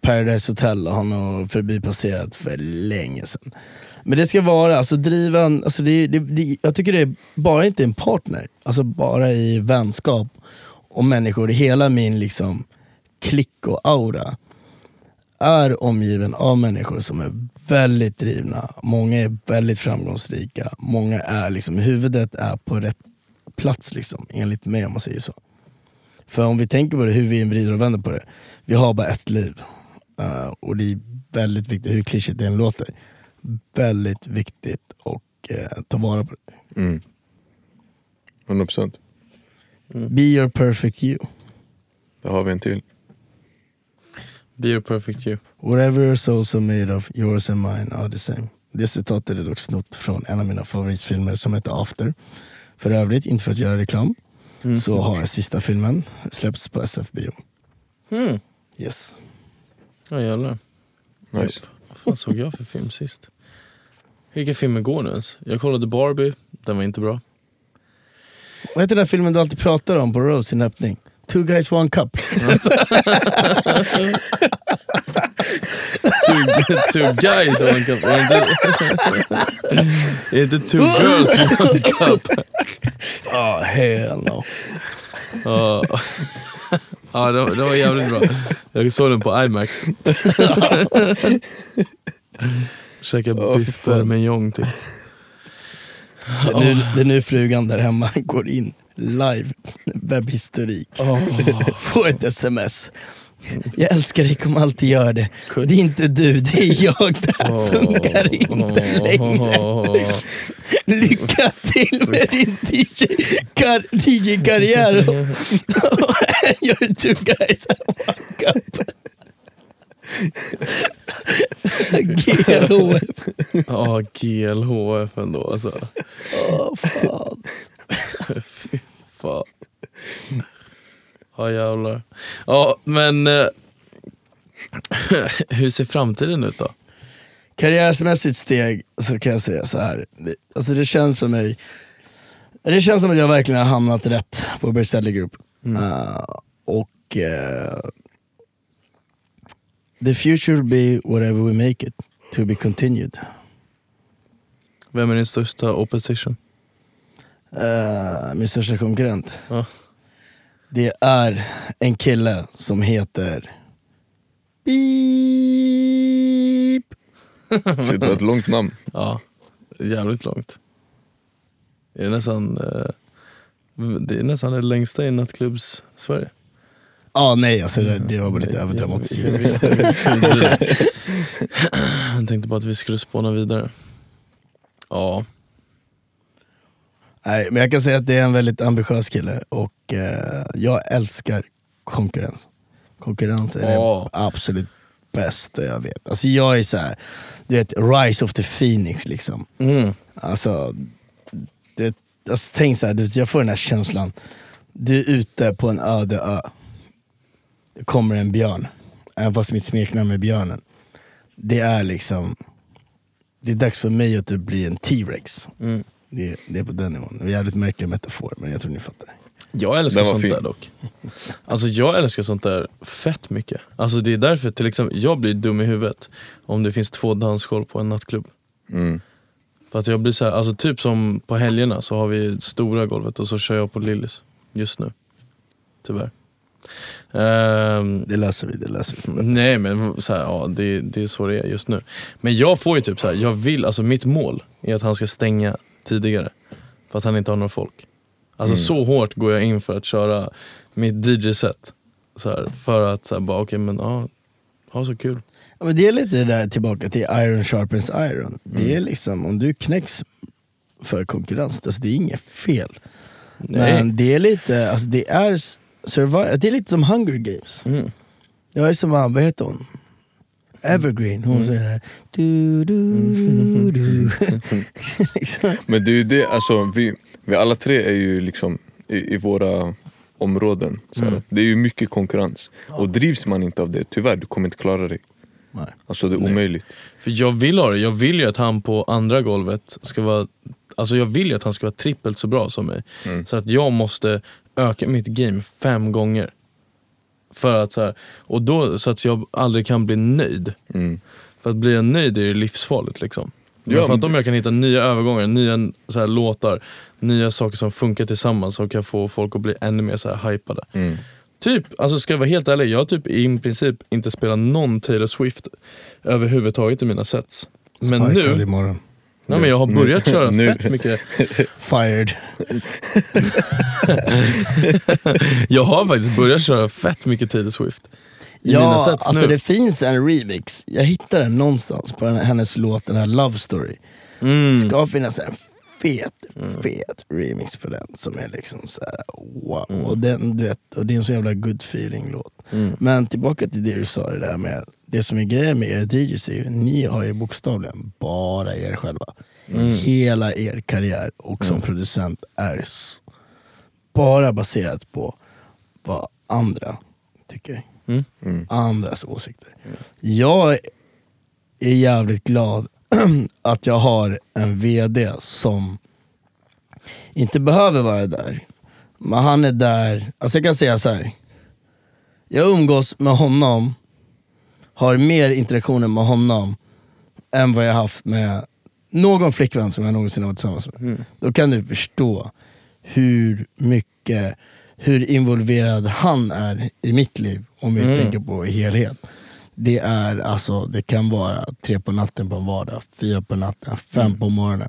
Paradise Hotel har nog förbipasserat för länge sedan. Men det ska vara, alltså driva en, alltså det, det, det, jag tycker det är bara inte en partner, alltså bara i vänskap och människor, hela min liksom klick och aura är omgiven av människor som är väldigt drivna, många är väldigt framgångsrika, många är liksom, huvudet är på rätt plats liksom, enligt mig om man säger så. För om vi tänker på det, hur vi än vrider och vänder på det, vi har bara ett liv. Eh, och det är väldigt viktigt, hur klyschigt det än låter, väldigt viktigt att uh, ta vara på det. Mm. 100%. Be your perfect you. Där har vi en till. Be your perfect you. Whatever your souls are made of, yours and mine are the same. Det citatet är dock snott från en av mina favoritfilmer som heter After. För övrigt, inte för att göra reklam, så har sista filmen släppts på SF Bio. Mm. Yes. Ja jävlar. Nice. Vad fan såg jag för film sist? Vilka filmer går nu ens? Jag kollade Barbie, den var inte bra. Vad heter den där filmen du alltid pratar om på Rose sin öppning? Two guys one cup. Two, two guys one cup. Inte, är inte two girls one cup? Oh, hell no. Ja, ja det, var- det var jävligt bra. Jag såg den på IMAX. Biffar fan. med jong. Det är, nu, det är nu frugan där hemma går in live webbhistorik. Får ett sms. Jag älskar dig, kommer alltid göra det. Det är inte du, det är jag. Det här funkar inte längre. Lycka till med din DJ-kar- DJ-karriär. Här gör du guys a walk-up. GHF. Ja, GLHF ändå alltså. Åh fan. Fan. Ja jävlar. Ja men eh, hur ser framtiden ut då? Karriärsmässigt steg så kan jag säga så här. Det, alltså det känns för mig, det känns som att jag verkligen har hamnat rätt på Berzelli Group. Uh, och uh, the future will be whatever we make it, to be continued. Vem är din största opposition? Uh, min största konkurrent. Ja. Det är en kille som heter Beep. Shit, det var ett långt namn. Ja, jävligt långt. Det är nästan, eh, det är nästan det längsta i nattklubbs Sverige. Ah, nej alltså det, det var bara lite överdramatiskt. Jag tänkte bara att vi skulle spåna vidare. Ja, Nej, men jag kan säga att det är en väldigt ambitiös kille och eh, jag älskar konkurrens. Konkurrens är Ja. det absolut bästa jag vet. Alltså jag är så här, du vet, rise of the phoenix liksom. mm. Alltså, det, alltså tänk så här, du, vet, jag får den här känslan, du är ute på en öde ö, det kommer en björn, även fast mitt smeknamn är björnen. Det är liksom, det är dags för mig att typ bli en T-rex. Mm. Det, det är på den nivån. Det jävligt märklig metafor, men jag tror ni fattar. Jag älskar Den var sånt fin. där dock. Alltså jag älskar sånt där fett mycket. Alltså det är därför till exempel, jag blir dum i huvudet om det finns två dansgolv på en nattklubb. Mm. För att jag blir så här, alltså typ som på helgerna så har vi stora golvet och så kör jag på Lillys just nu. Tyvärr. Ehm, Det löser vi, det löser vi. nej men så här, ja, det, det är så det är just nu. Men jag får ju typ så här, jag vill, alltså mitt mål är att han ska stänga tidigare. För att han inte har några folk. Alltså så hårt går jag in för att köra mitt DJ-set. För att så här, bara okej men ja, ha så kul. Ja, men det är lite det där tillbaka till iron sharpens iron. Det är liksom, om du knäcks för konkurrens, alltså det är inget fel. Nej. Men det är lite, alltså det är, s- survive, det är lite som Hunger Games. Mm. Jag är som, vad heter hon? Evergreen, hon säger det här. Du, du, du. liksom. Men det är ju det, alltså vi, vi alla tre är ju liksom i, i våra områden. Så här. Det är ju mycket konkurrens. Och drivs man inte av det, tyvärr, du kommer inte klara dig. Nej. Alltså det är omöjligt. För jag vill ha det, jag vill ju att han på andra golvet ska vara Alltså jag vill ju att han ska vara trippelt så bra som mig. Mm. Så att jag måste öka mitt game fem gånger. För att så här, och då, så att jag aldrig kan bli nöjd. Mm. För att bli nöjd är ju livsfarligt liksom. Ja, för att men- om jag kan hitta nya övergångar, nya så här, låtar, nya saker som funkar tillsammans som kan få folk att bli ännu mer så här hypade. Mm. Typ, alltså ska jag vara helt ärlig, jag har typ i princip inte spelat någon Taylor Swift överhuvudtaget i mina sets. Men Sparkad nu, imorgon. Nej, men jag har börjat köra Nu. fett mycket. Fired. Jag har faktiskt börjat köra fett mycket Taylor Swift. I mina Ja, sets alltså nu. det finns en remix, jag hittade den någonstans på den, hennes låt, den här Love Story. Mm. ska finnas en fet, fet remix på den som är liksom så här, wow. Och, den, du vet, och det är en så jävla good feeling låt. Mm. Men tillbaka till det du sa, det där med det som är grejen med er DJs är ju, ni har ju bokstavligen bara er själva. Hela er karriär och som producent är bara baserat på vad andra tycker. Mm. Mm. Andras åsikter. Jag är jävligt glad att jag har en VD som inte behöver vara där. Men han är där, alltså jag kan säga så här. Jag umgås med honom, har mer interaktioner med honom än vad jag haft med någon flickvän som jag någonsin har varit tillsammans med. Då kan du förstå hur mycket, hur involverad han är i mitt liv om vi tänker på helhet. Det är alltså, det kan vara tre på natten på en vardag, fyra på natten, fem på morgonen.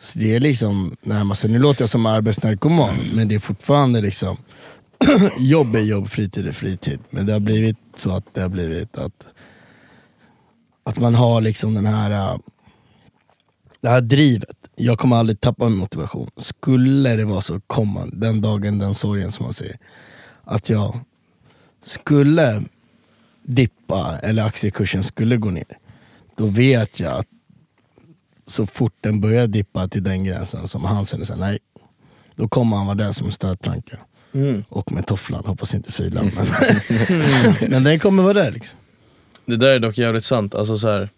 Så det är liksom närmast, nu låter jag som arbetsnarkoman, men det är fortfarande liksom jobb är jobb, fritid är fritid. Men det har blivit så att det har blivit att, att man har liksom den här äh, det här drivet. Jag kommer aldrig tappa min motivation. Skulle det vara så, komma den dagen, den sorgen som man säger. Att jag skulle dippa eller aktiekursen skulle gå ner. Då vet jag att så fort den börjar dippa till den gränsen som han säger så här, nej. Då kommer han vara där som en stödplanka. Och med tofflan, hoppas inte filan. Men, men den kommer vara där liksom. Det där är dock jävligt sant. Alltså så här.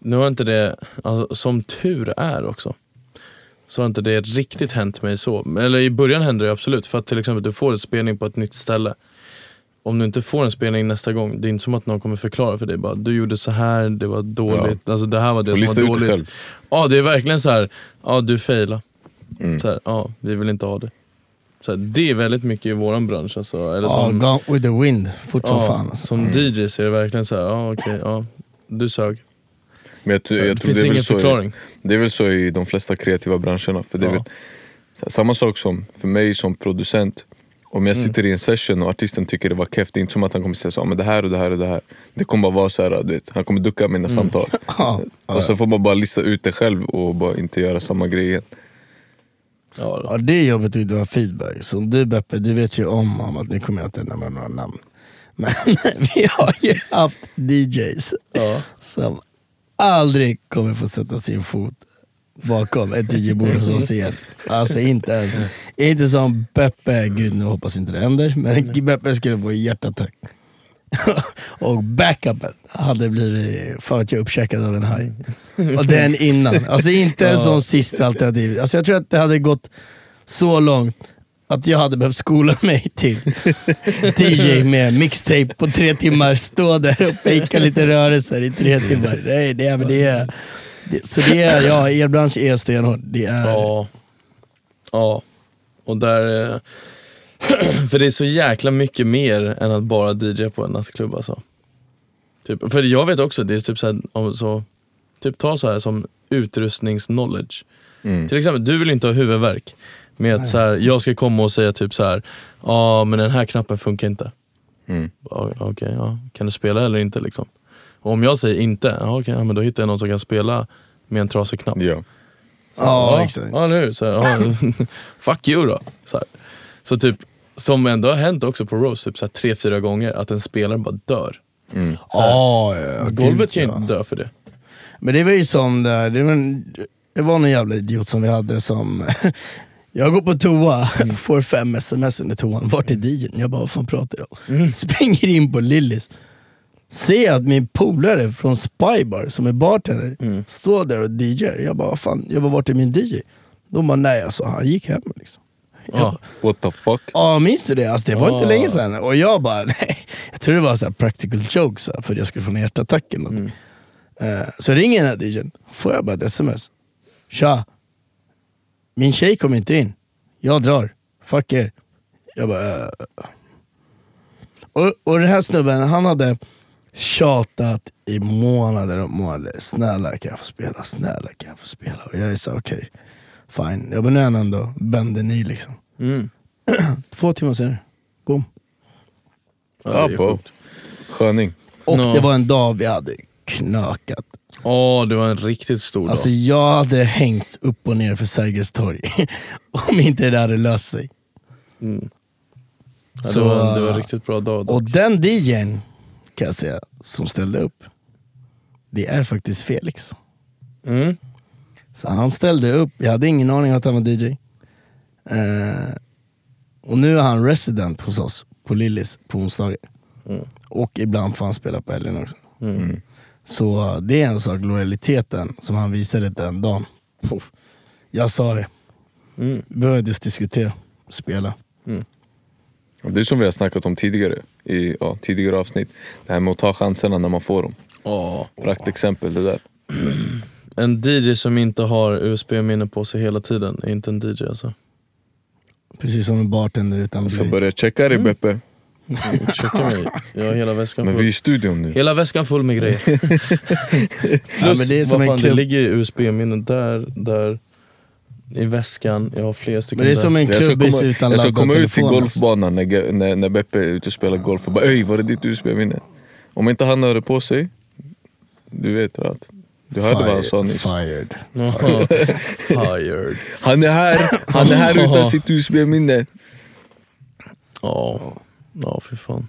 Nu har inte det, alltså, som tur är också, så har inte det riktigt hänt mig så. Eller i början hände det absolut, för att till exempel du får en spelning på ett nytt ställe. Om du inte får en spelning nästa gång, det är inte som att någon kommer förklara för dig. Bara, du gjorde så här, det var dåligt, alltså, det här var det Får som var det dåligt. själv. Ja det är verkligen så här. ja du failade. Mm. Så här, ja, vi vill inte ha det. Så här, det är väldigt mycket i våran bransch. Alltså. Eller Ja, som, gone with the wind, fort som ja, fan. Alltså. som DJ så är det verkligen så här, ja okej, ja, du sög. Men jag, här, jag det finns det ingen så i- förklaring. Det är väl så i de flesta kreativa branscherna. För det är Ja. väl, så här, samma sak som för mig som producent. Om jag Mm. sitter i en session och artisten tycker det var keft, det är inte som att han kommer säga så, "Ja, men det här och det här och det här. Det kommer bara vara så här, du vet, han kommer ducka Mm. mina samtal. Ja, Och så får man bara lista ut det själv och bara inte göra samma grej igen. Ja. Ja det är jobbigt att inte vara feedback. Så du Beppe, du vet ju om, om att nu kommer jag inte nämna några namn. Men vi har ju haft DJs Ja. som aldrig kommer få sätta sin fot bakom ett DJ-bord hos oss igen. Alltså inte ens. Inte som Beppe, gud nu hoppas inte det händer, men Beppe skulle få hjärtattack. Och backupen hade blivit, fan att jag uppkäkad av en haj. Och den innan. Alltså inte en sån sista alternativ. Alltså jag tror att det hade gått så långt att jag hade behövt skola mig till DJ med mixtape på tre timmar, stå där och fejka lite rörelser i tre timmar. Nej, det är, men det är, det, så det är, ja, er bransch är stenhård. Det är, Ja. Ja. Och där... eh, För det är så jäkla mycket mer än att bara DJ på en nattklubb alltså. Typ, för jag vet också, det är typ så här, om så, typ ta så här som utrustningsknowledge. Mm. Till exempel, du vill inte ha huvudvärk med att så här, jag ska komma och säga typ så här, ja men den här knappen funkar inte. Mm. Okej, ja. kan du spela eller inte liksom? Och om jag säger inte, ja, okej, ja, men då hittar jag någon som kan spela med en trasig knapp. Ja. ja, exakt. Ja, hur? Så, här, ja, fuck you då. Så, här. så typ, som ändå har hänt också på Rose, typ så här, tre, fyra gånger, att en spelare bara dör. Mm. Ja, ja, Golvet kan ju inte dö för det. Men det var ju som där, det var, en, det var någon jävla idiot som vi hade som Jag går på toa, får fem sms under toan, vart är DJn? Jag bara, vad fan pratar du om? Springer in på Lillis, ser att min polare från Spybar som är bartender står där och DJar. Jag bara, fan, jag bara, vart är min DJ? De bara, nej alltså han gick hem liksom. Jag bara, What the fuck? Ja, minns du det? Alltså, det var inte Ja. länge sedan. Och jag bara, nej. Jag tror det var så practical joke så här, för att jag skulle få en hjärtattack eller något. Eh, så ringer den här DJn, får jag bara ett sms. Tja, min tjej kom inte in. Jag drar. Fuck er. Jag bara... eh. Och, och den här snubben, han hade tjatat i månader och månader. Snälla kan jag få spela? Snälla kan jag få spela? Och jag är så okej, fine. Jag bara, nu är han ändå bänder ny liksom. Mm. Två timmar senare, boom. Ja, på. Sköning. Och Nå. det var en dag vi hade knökat. Åh, det var en riktigt stor Alltså dag. jag hade hängt upp och ner för Sergels torg om inte det där hade löst sig. Mm. Ja, Så, det, var, det var en riktigt bra dag. dock. Och den DJn kan jag säga, som ställde upp, det är faktiskt Felix. Mm. Så han ställde upp, jag hade ingen aning att han var DJ. Eh, och nu är han resident hos oss på Lillis på onsdagar. Mm. Och ibland får han spela på helgen också. Mm. Så uh, det är en sak, lojaliteten som han visade den dagen. Puff. Jag sa det, Mm. vi behöver inte ens diskutera, spela. Och Det är som vi har snackat om tidigare i ja, tidigare avsnitt. Det här med att ta chanserna när man får dem. Åh. Praktexempel det där. En DJ som inte har USB-minne på sig hela tiden är inte en DJ alltså. Precis som en bartender utan Jag ska bly. börja checka dig Beppe. Checka mig. Jag har hela väskan Men vi är full. i studion nu. Hela väskan full med grejer. Plus, men det är som vad en fan, det ligger USB-minnen där, där, i väskan. Jag har flera stycken Men det är där. som en Jag klubbis komma, utan jag ska komma ut till alltså. golfbanan när, när, när Beppe är ute och spelar golf och bara Öj, var det ditt USB-minne? Om inte han har det på sig, du vet att Du hörde vad han sa nyss. Fired. Fired. Han är här, han är här utan sitt USB-minne. Ja, ja för fan.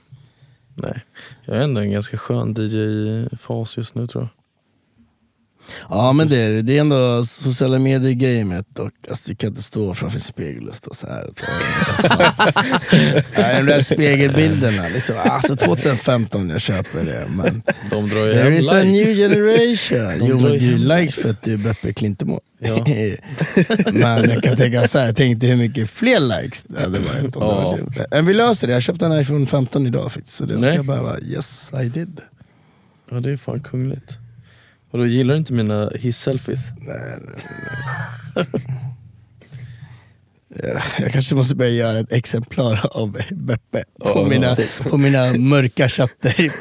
Nej, jag är ändå en ganska skön DJ-fas just nu tror jag. Ja men det är det. Det är ändå sociala medier-gamet och alltså, du kan inte stå framför en spegel och stå så här. och ta- Nej, de där spegelbilderna, liksom, alltså 2015 jag köper det. Men De drar ju there hem is a new likes. generation. De Jo men du likes för att du är Beppe Klintemo. Ja. men jag kan tänka så här, jag tänkte hur mycket fler likes det hade varit. Ja. Men vi löser det, jag köpte en iPhone 15 idag faktiskt. Så det Nej. ska bara vara yes I did. Ja det är fan kungligt. Och då gillar du inte mina hiss-selfies? Nej, nej, nej. Ja, Jag kanske måste börja göra ett exemplar av Beppe på, Ja, mina, på mina mörka chatter.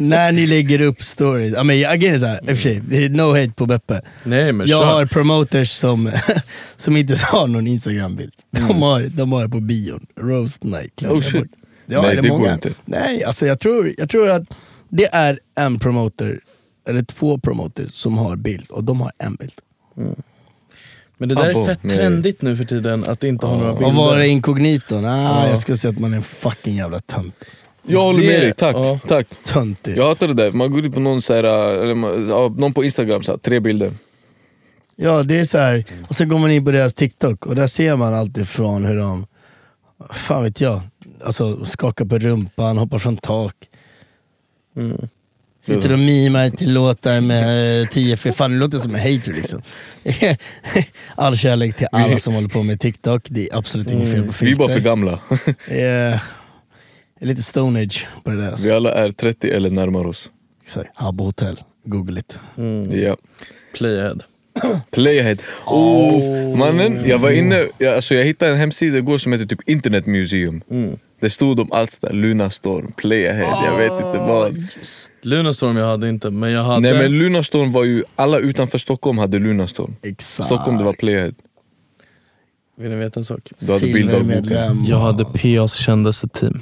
När ni lägger upp stories. Ja, men jag, grejen är så här, i och för sig, det är no hate på Beppe. Nej men Jag kör. har promoters som, som inte har någon instagrambild. De, Mm. har, de har det på bion. Roast night. Oh, shit. Ja, Nej, är det, det går inte. Nej, alltså jag tror, jag tror att det är en promoter, eller två promoters som har bild och de har en bild. Men det där Abbo, är fett trendigt nu för tiden, att inte ha några bilder. Och vara inkognito? Nej, Ja. jag skulle säga att man är en fucking jävla tönt. Alltså. Jag håller med dig, tack. ja. tack. Töntigt. Jag hatar det där, man går ut på någon, så här, eller, någon på instagram, så här, tre bilder. Ja det är så här. och sen går man in på deras TikTok och där ser man allt ifrån hur de, fan vet jag, alltså skakar på rumpan, hoppar från tak. Mm. Sitter och mimar till låtar med eh, 10 f fan det låter som en hater liksom. All kärlek till alla som håller på med TikTok, det är absolut inget fel på filter. Vi är bara för gamla. Det är, det är lite stone age på det där. Alltså. Vi alla är 30 eller närmar oss. Exakt. På hotell, google it. Mm. Ja. Playahead. Playahead. Oh, mannen, jag var inne, jag, alltså jag hittade en hemsida igår som heter typ Internet Museum. Mm. Det stod om allt sådär, Lunarstorm, Playahead, jag vet inte vad. Lunarstorm jag hade inte, men jag hade... Nej men Lunarstorm var ju, alla utanför Stockholm hade Lunarstorm. Exakt. Stockholm det var Playahead. Vill ni veta en sak? Du hade bilddagboken. Silvermedlem. Jag hade PAs kändaste team.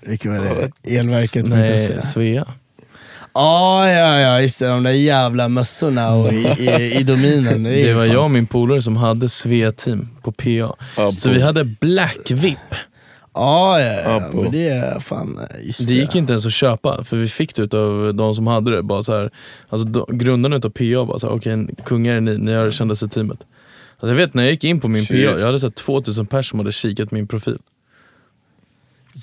Vilket var det? Elverket? Nej, Svea. Ah, ja, ja, just det. De där jävla mössorna och i, i, i dominen. Det ju var fan- jag och min polare som hade Svea team på PA. Ja, Så vi hade Black VIP. Ah, ja, ja, men det är fan... Just Det gick inte ens att köpa, för vi fick det utav de som hade det. Bara så här, alltså, de, grundarna utav PA bara såhär, okej kungar är ni, ni har det kändaste teamet. Alltså, jag vet när jag gick in på min Shit. PA, jag hade sett 2000 personer som hade kikat min profil.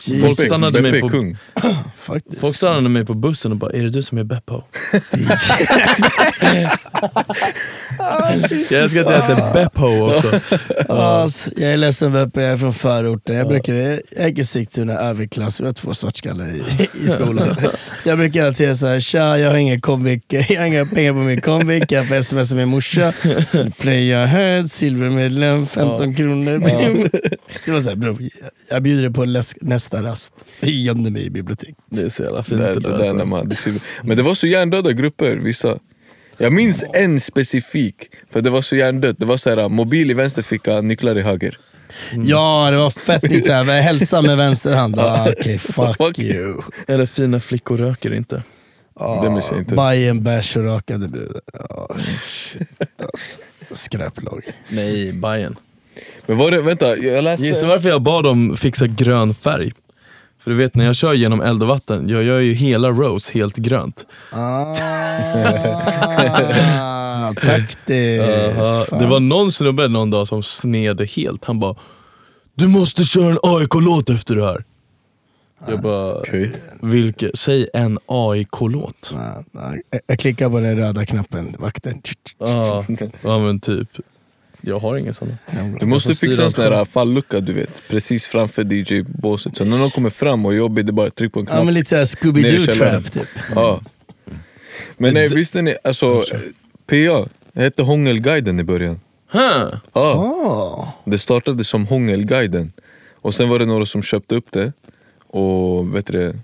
Jesus, Folk stannade mig på- kung. faktiskt. Folk stannade mig på bussen och bara, är det du som är Beppo? jag älskar att jag heter Beppo också. Alltså, jag är ledsen Beppe, jag är från förorten. Jag, brukar, jag i Sigtuna överklass, vi har två svartskallar i, i skolan. Jag brukar alltid säga såhär, tja jag har ingen komvik, jag har inga pengar på min komvik, jag får sms av min morsa. Playa head, silvermedlem, 15 kronor. Det var såhär, bror, jag bjuder dig på en läsk, nästa rast. Jag gömde mig i biblioteket. Det är så jävla fint Det, det, det, där. Alltså. när man. Men det var så hjärndöda grupper, vissa. Jag minns en specifik, för det var så hjärndött. Det var så här, mobil i vänster ficka, nycklar i höger. Ja det var fett nytt såhär, hälsa med vänster hand. Ah, Okej, fuck, Fuck you. Eller fina flickor röker inte. Ah, Det minns jag inte. Bajen, bärs och rakade brudar. Ah, shit alltså. Skräplag. Nej, Bajen. Men var det, vänta, jag läste... Gissa varför jag bad dem fixa grön färg? För du vet när jag kör genom eld och vatten, jag gör ju hela Rose helt grönt. Ah, taktiskt. Fan. Det var någon snubbe någon dag som sned helt. Han bara Du måste köra en AIK-låt efter det här. Jag bara, Okej. vilke? Säg en AIK-låt. Ah, ah, jag- klickar på den röda knappen, vakten. Ja, ja men typ. Jag har ingen sån. Du måste fixa en sån här fallucka du vet, precis framför DJ-båset. Så när någon kommer fram och är jobbig, det är bara att trycka på en Ja knapp. men lite såhär Ner i Scooby-Doo källaren. trap typ. Ja. Men nej, visste ni, alltså PA hette Hångelguiden i början. Huh. Ja, Ah. det startade som Hångelguiden. Och sen var det några som köpte upp det och vet du, det,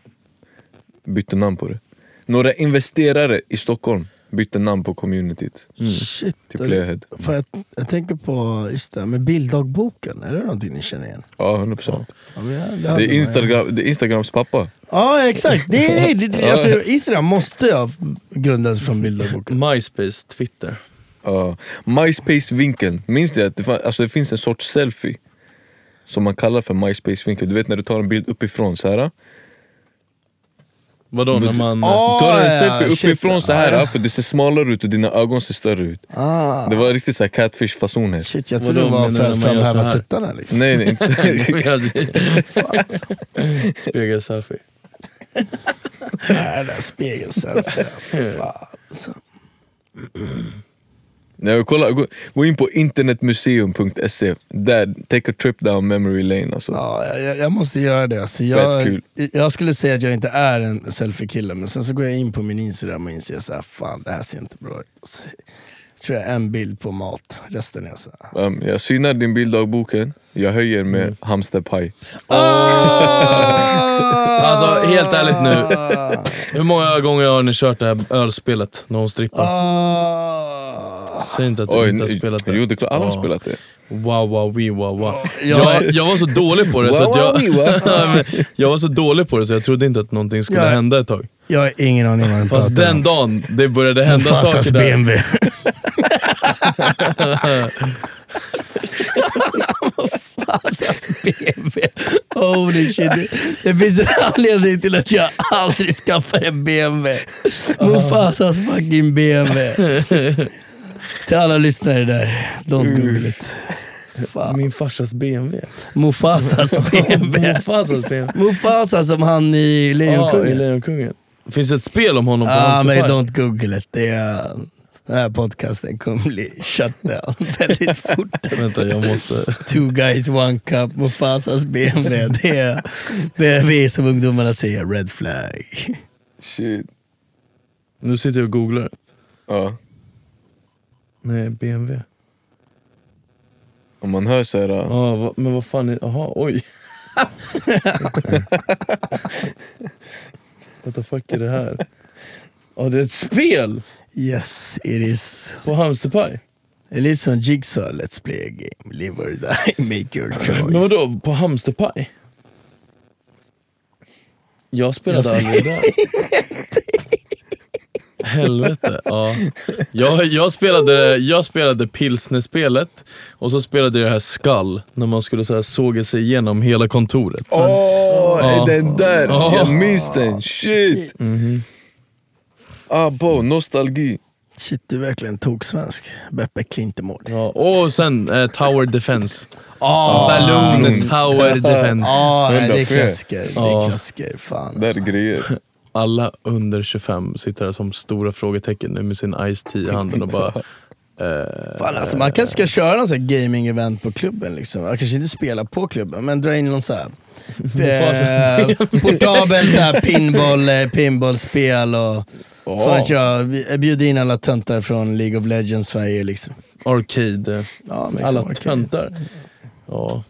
bytte namn på det. Några investerare i Stockholm bytte namn på communityt Shit. till Playhead. För jag, jag tänker på just det, med bilddagboken, är det någonting ni känner igen? Ja, 100%. Ja, men jag- Det hade är, Instagram, det är Instagrams pappa. Ja exakt, det är, det, det, alltså, Instagram måste ju ha grundats från bilddagboken. MySpace, Twitter. Ja. MySpace-vinkeln, minns du att det, alltså det finns en sorts selfie som man kallar för MySpace-vinkel. Du vet när du tar en bild uppifrån så här. Vadå när man... Ah, Du tar en ja, selfie shit. uppifrån så Ah, här ja. för du ser smalare ut och dina ögon ser större ut. Ah. Det var riktigt så här catfish-fason här. Shit, jag trodde det var för att framhäva tuttarna liksom. Nej, nej inte så. Spegelselfie. Nej, där spegelselfie alltså. Fan, alltså. Nej, kolla, gå, gå in på internetmuseum.se. Där, take a trip down memory lane alltså. Ja, jag, jag måste göra det. Alltså, jag, kul. jag skulle säga att jag inte är en selfie-kille, men sen så går jag in på min Instagram och inser så här, fan det här ser inte bra ut. Alltså, jag tror jag en bild på mat, resten är så. Um, jag synar din bilddagboken, jag höjer med hamsterpaj. Alltså helt ärligt nu. Hur många gånger har ni kört det här ölspelet när hon strippar? Ah. Säg inte att du Oj, inte har nej, spelat det. Jo, det är klart, alla har Ja. spelat det. Wow, wow, wee, wow, wow. Ja. Jag, jag var så dålig på det så att jag, jag var så dålig på det så jag trodde inte att någonting skulle Ja. hända ett tag. Jag har ingen aning vad den Fast pratar den om. dagen det började hända Farsans saker där. BMW. Farsans BMW. Holy shit. Det, det finns en anledning till att jag aldrig skaffar en BMW. Mufasas fucking BMW. Till alla lyssnare där, don't google it. Fan. Min farsas BMW. Mufasas BMW. Mufasas BMW. Mufasa som han i Ja, i Lejonkungen. Lejonkungen. Finns det ett spel om honom på Ja Hamster men don't google it. Det är, den här podcasten kommer bli shut down väldigt fort. Vänta, jag måste... Two guys, one cup, Mufasas BMW. Det är, det är vi som ungdomarna säger, red flag. Shit. Nu sitter jag och googlar. Ja. Nej, BMW. Om man hör så här, uh, Ja, va, men vad fan är... Jaha, oj. What the fuck är det här? Ja, det är ett spel Yes, it is. på Hamsterpaj. Det är lite som Jigsaw, let's play a game. Live or die, make your choice. Men vadå, på Hamsterpaj? Jag spelade aldrig där. Helvete, ja. Jag, jag, spelade, jag spelade pilsnerspelet och så spelade jag det här Skull, när man skulle så här såga sig igenom hela kontoret. Åh, Ja. är den där? Ja. Jag minns den, shit! Ah, bo, nostalgi. Shit, du är verkligen tog svensk. Beppe Klintemård. Ja, och sen eh, Tower Defense. Ah, Balloon. Tower Defense. Ja, det är klassiker. Det Ja. är klassiker. Fan Det alltså. är grejer. Alla under 25 sitter här som stora frågetecken nu med sin Ice Tea i handen och bara... Eh, Fan, alltså, man kanske ska köra en sån här gaming-event på klubben. Liksom. Jag kanske inte spela på klubben, men dra in någon så här, eh, portabelt så här pinball, eh, pinballspel och... ja, Fan jag, vi- bjuda in alla töntar från League of Legends Sverige liksom. arcade. eh, Ja, liksom, Alla okej. töntar. Ja,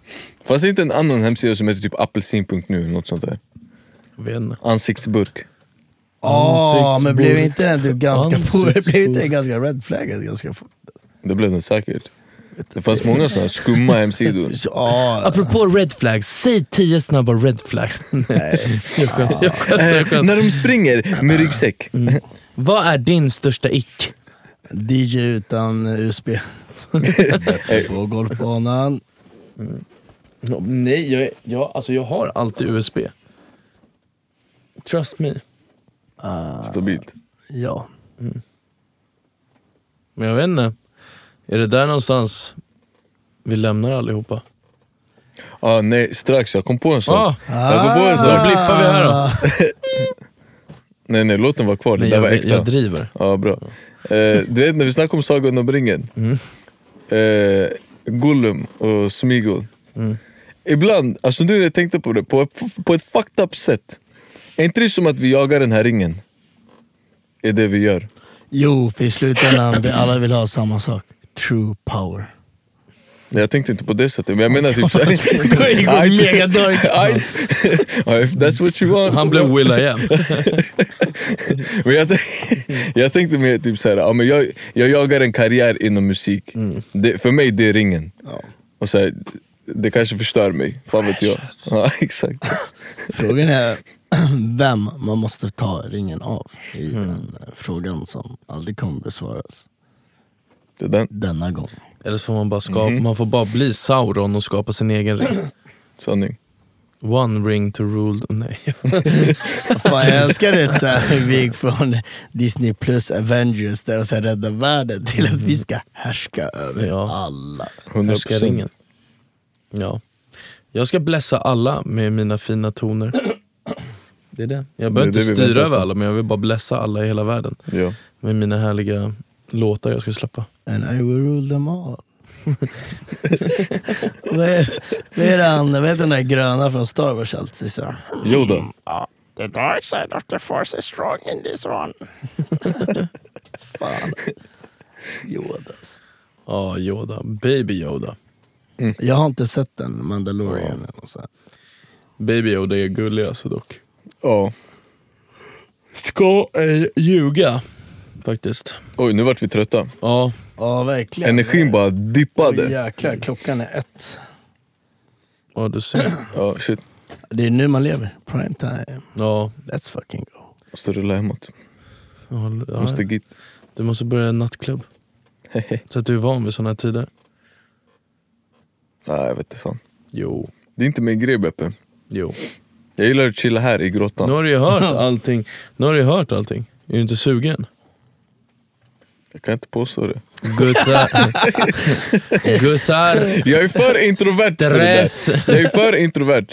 Fanns det inte en annan hemsida som heter typ apelsin.nu eller något sånt där? jag vet inte. Ansiktsburk. Ja, men blev inte den du ganska fort, blev inte den ganska redflaggad ganska fort? Det blev den säkert. Det fanns många sådana skumma hemsidor. Ja, Apropå red flags, säg 10 snabba red flags. Nej, jag skämtar, jag skämtar, jag skämtar. När de springer med ryggsäck. Vad är din största ick? DJ utan USB. på golfbanan. Ja, Nej, jag, jag, alltså jag har alltid USB. Trust me. Stabilt. Ja. Men jag vet inte. Är det där någonstans vi lämnar allihopa? Ah, nej, strax. Jag kom på en sån. Ah, Jag kom på en då sån. blippar vi här då. Nej, nej, låt den vara kvar. Det Nej, där var jag, äkta. jag driver. Ja, bra. Eh, du vet när vi snackade om Sagan om ringen. Mm. Eh, Gollum och Smigol. Mm. Ibland, alltså nu när jag tänkte på det, på, på ett fucked up sätt. Är inte det som att vi jagar den här ringen? Är det vi gör. Jo, för i slutändan vi alla vill ha samma sak. True power. Jag tänkte inte på det sättet, men jag menar typ såhär... Mega dark. Ja, if that's what you want. Han blev Will I am. Men jag, jag tänkte mer typ såhär, ja, men jag, jag jagar en karriär inom musik. Det, för mig det är ringen. Och så här, det kanske förstör mig, fan vet jag. Ja, exakt. Frågan är vem man måste ta ringen av i den eh, frågan som aldrig kommer besvaras Det är den. denna gång. Eller så får man bara skapa, man får bara bli Sauron och skapa sin egen ring. Sanning. One ring to rule... Nej. Fan, jag älskar det så här, vi gick från Disney plus Avengers där och så här, rädda världen till att vi ska härska över Ja. alla. 100%. Härskaringen. Ja. Jag ska blessa alla med mina fina toner. Det är det. Jag behöver inte styra över alla men jag vill bara blessa alla i hela världen. Ja. Med mina härliga låtar jag ska släppa. And I will rule them all. vad, är, vad är det han, heter den där gröna från Star Wars alltid? Så? här? Yoda. The dark side of the force is strong in this one. Fan. Yoda. Ja, Yoda. Baby Yoda. Jag har inte sett den, Mandalorian. eller så här. Baby Yoda är gullig alltså dock. Ja. Ska ej ljuga. Faktiskt. Oj, nu vart vi trötta. Ja, Ja, verkligen. Energin bara Oj, dippade. jäklar, klockan är ett. ja du ser. Ja, shit. Det är nu man lever. Prime time. Ja, Let's fucking go. Måste rulla hemåt. ja, ja. Måste git. Du måste börja en nattklubb. Så att du är van vid såna här tider. Nej, jag vet inte fan. Jo, Det är inte min grej Beppe. jo. Jag gillar att chilla här i Nu grottan. har du ju hört allting. Nu har du ju hört allting. Är du inte sugen? Jag kan inte påstå det. Guttar. Guttar. Jag är för introvert för det där. Jag är för introvert.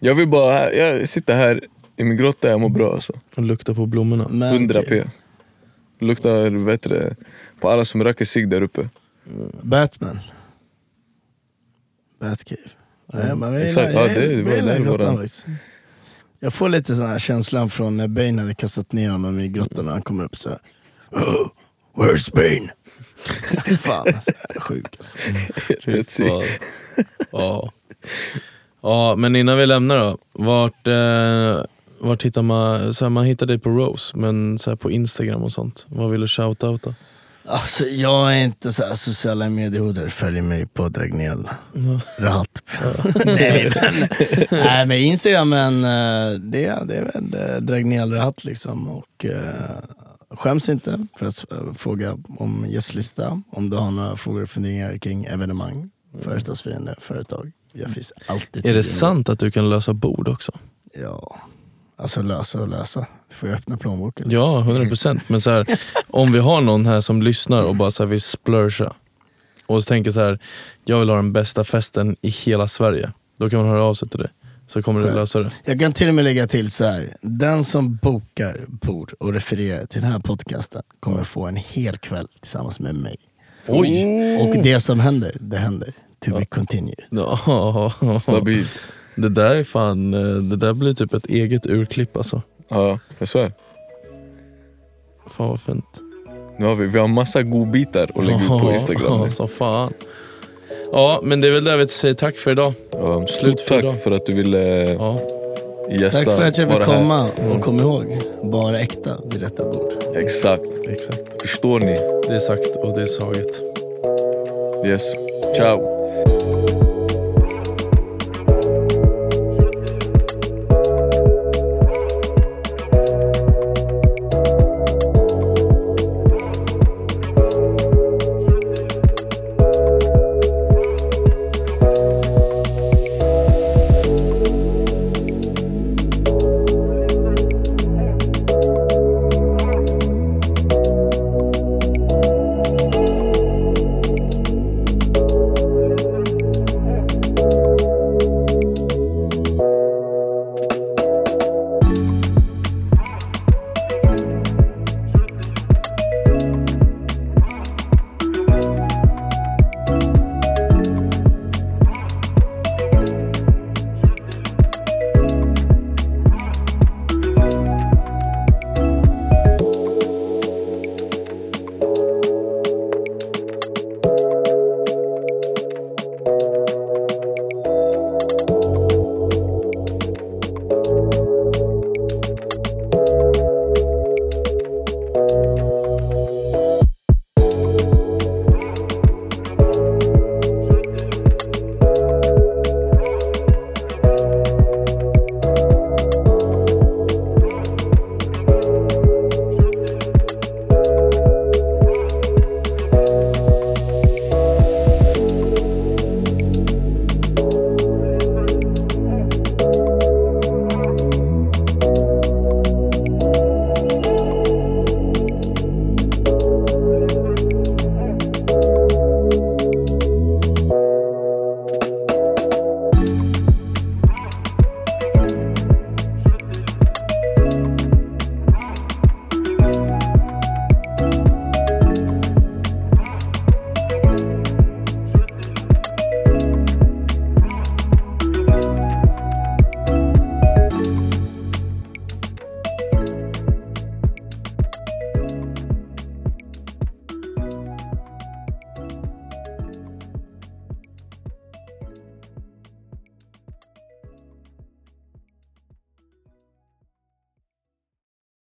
Jag vill bara, jag sitter här i min grotta, jag mår bra alltså. Och lukta på blommorna. Men, 100 p. Luktar det, på alla som röker cigg där uppe. Batman. Batcave. Men jag exakt. gillar- Ja, det- jag det var- var grottan. Jag får lite sån här känslan från när Bane hade kastat ner honom i grottan och han kommer upp så här. "Oh, Where's Bane? Fan alltså, sjuk alltså. Rätt sick. Ja. ja. ja, men innan vi lämnar då. Vart, eh, vart hittar man, så här, man hittar dig på Rose, men så här, på Instagram och sånt. Vad vill du shoutouta? Alltså jag är inte så här sociala mediehoder, följ mig på Dragnel Rahat. nej, men, nej men Instagram, men eh, det, det är väl eh, Dragnel Rahat liksom. Och, eh, skäms inte för att eh, fråga om gästlista, om du har några frågor och funderingar kring evenemang, företagsfiende, företag. Jag finns alltid Är det sant att du kan lösa bord också? Ja, alltså lösa och lösa. Du får ju öppna plånboken. Ja, 100% Men så här, om vi har någon här som lyssnar och bara så här vill splursa och så tänker så här, jag vill ha den bästa festen i hela Sverige. Då kan man höra av sig till dig, så kommer du lösa det. Jag kan till och med lägga till så här. den som bokar bord och refererar till den här podcasten kommer få en hel kväll tillsammans med mig. Oj! Och det som händer, det händer. To be continued. Ja, Stabilt. det där är fan, eh, det där blir typ ett eget urklipp alltså. Ja, jag svär. Fan vad fint. Nu har vi, vi har massa godbitar att lägga ut på Instagram. nu. Så fan. Ja, men det är väl där vi säger tack för idag. Ja, Slut för tack idag. för att du ville Ja, gästa. Tack för att jag fick komma och kom ihåg, bara äkta vid detta bord. Exakt. exakt. Förstår ni? Det är sagt och det är saget. Yes. Ciao.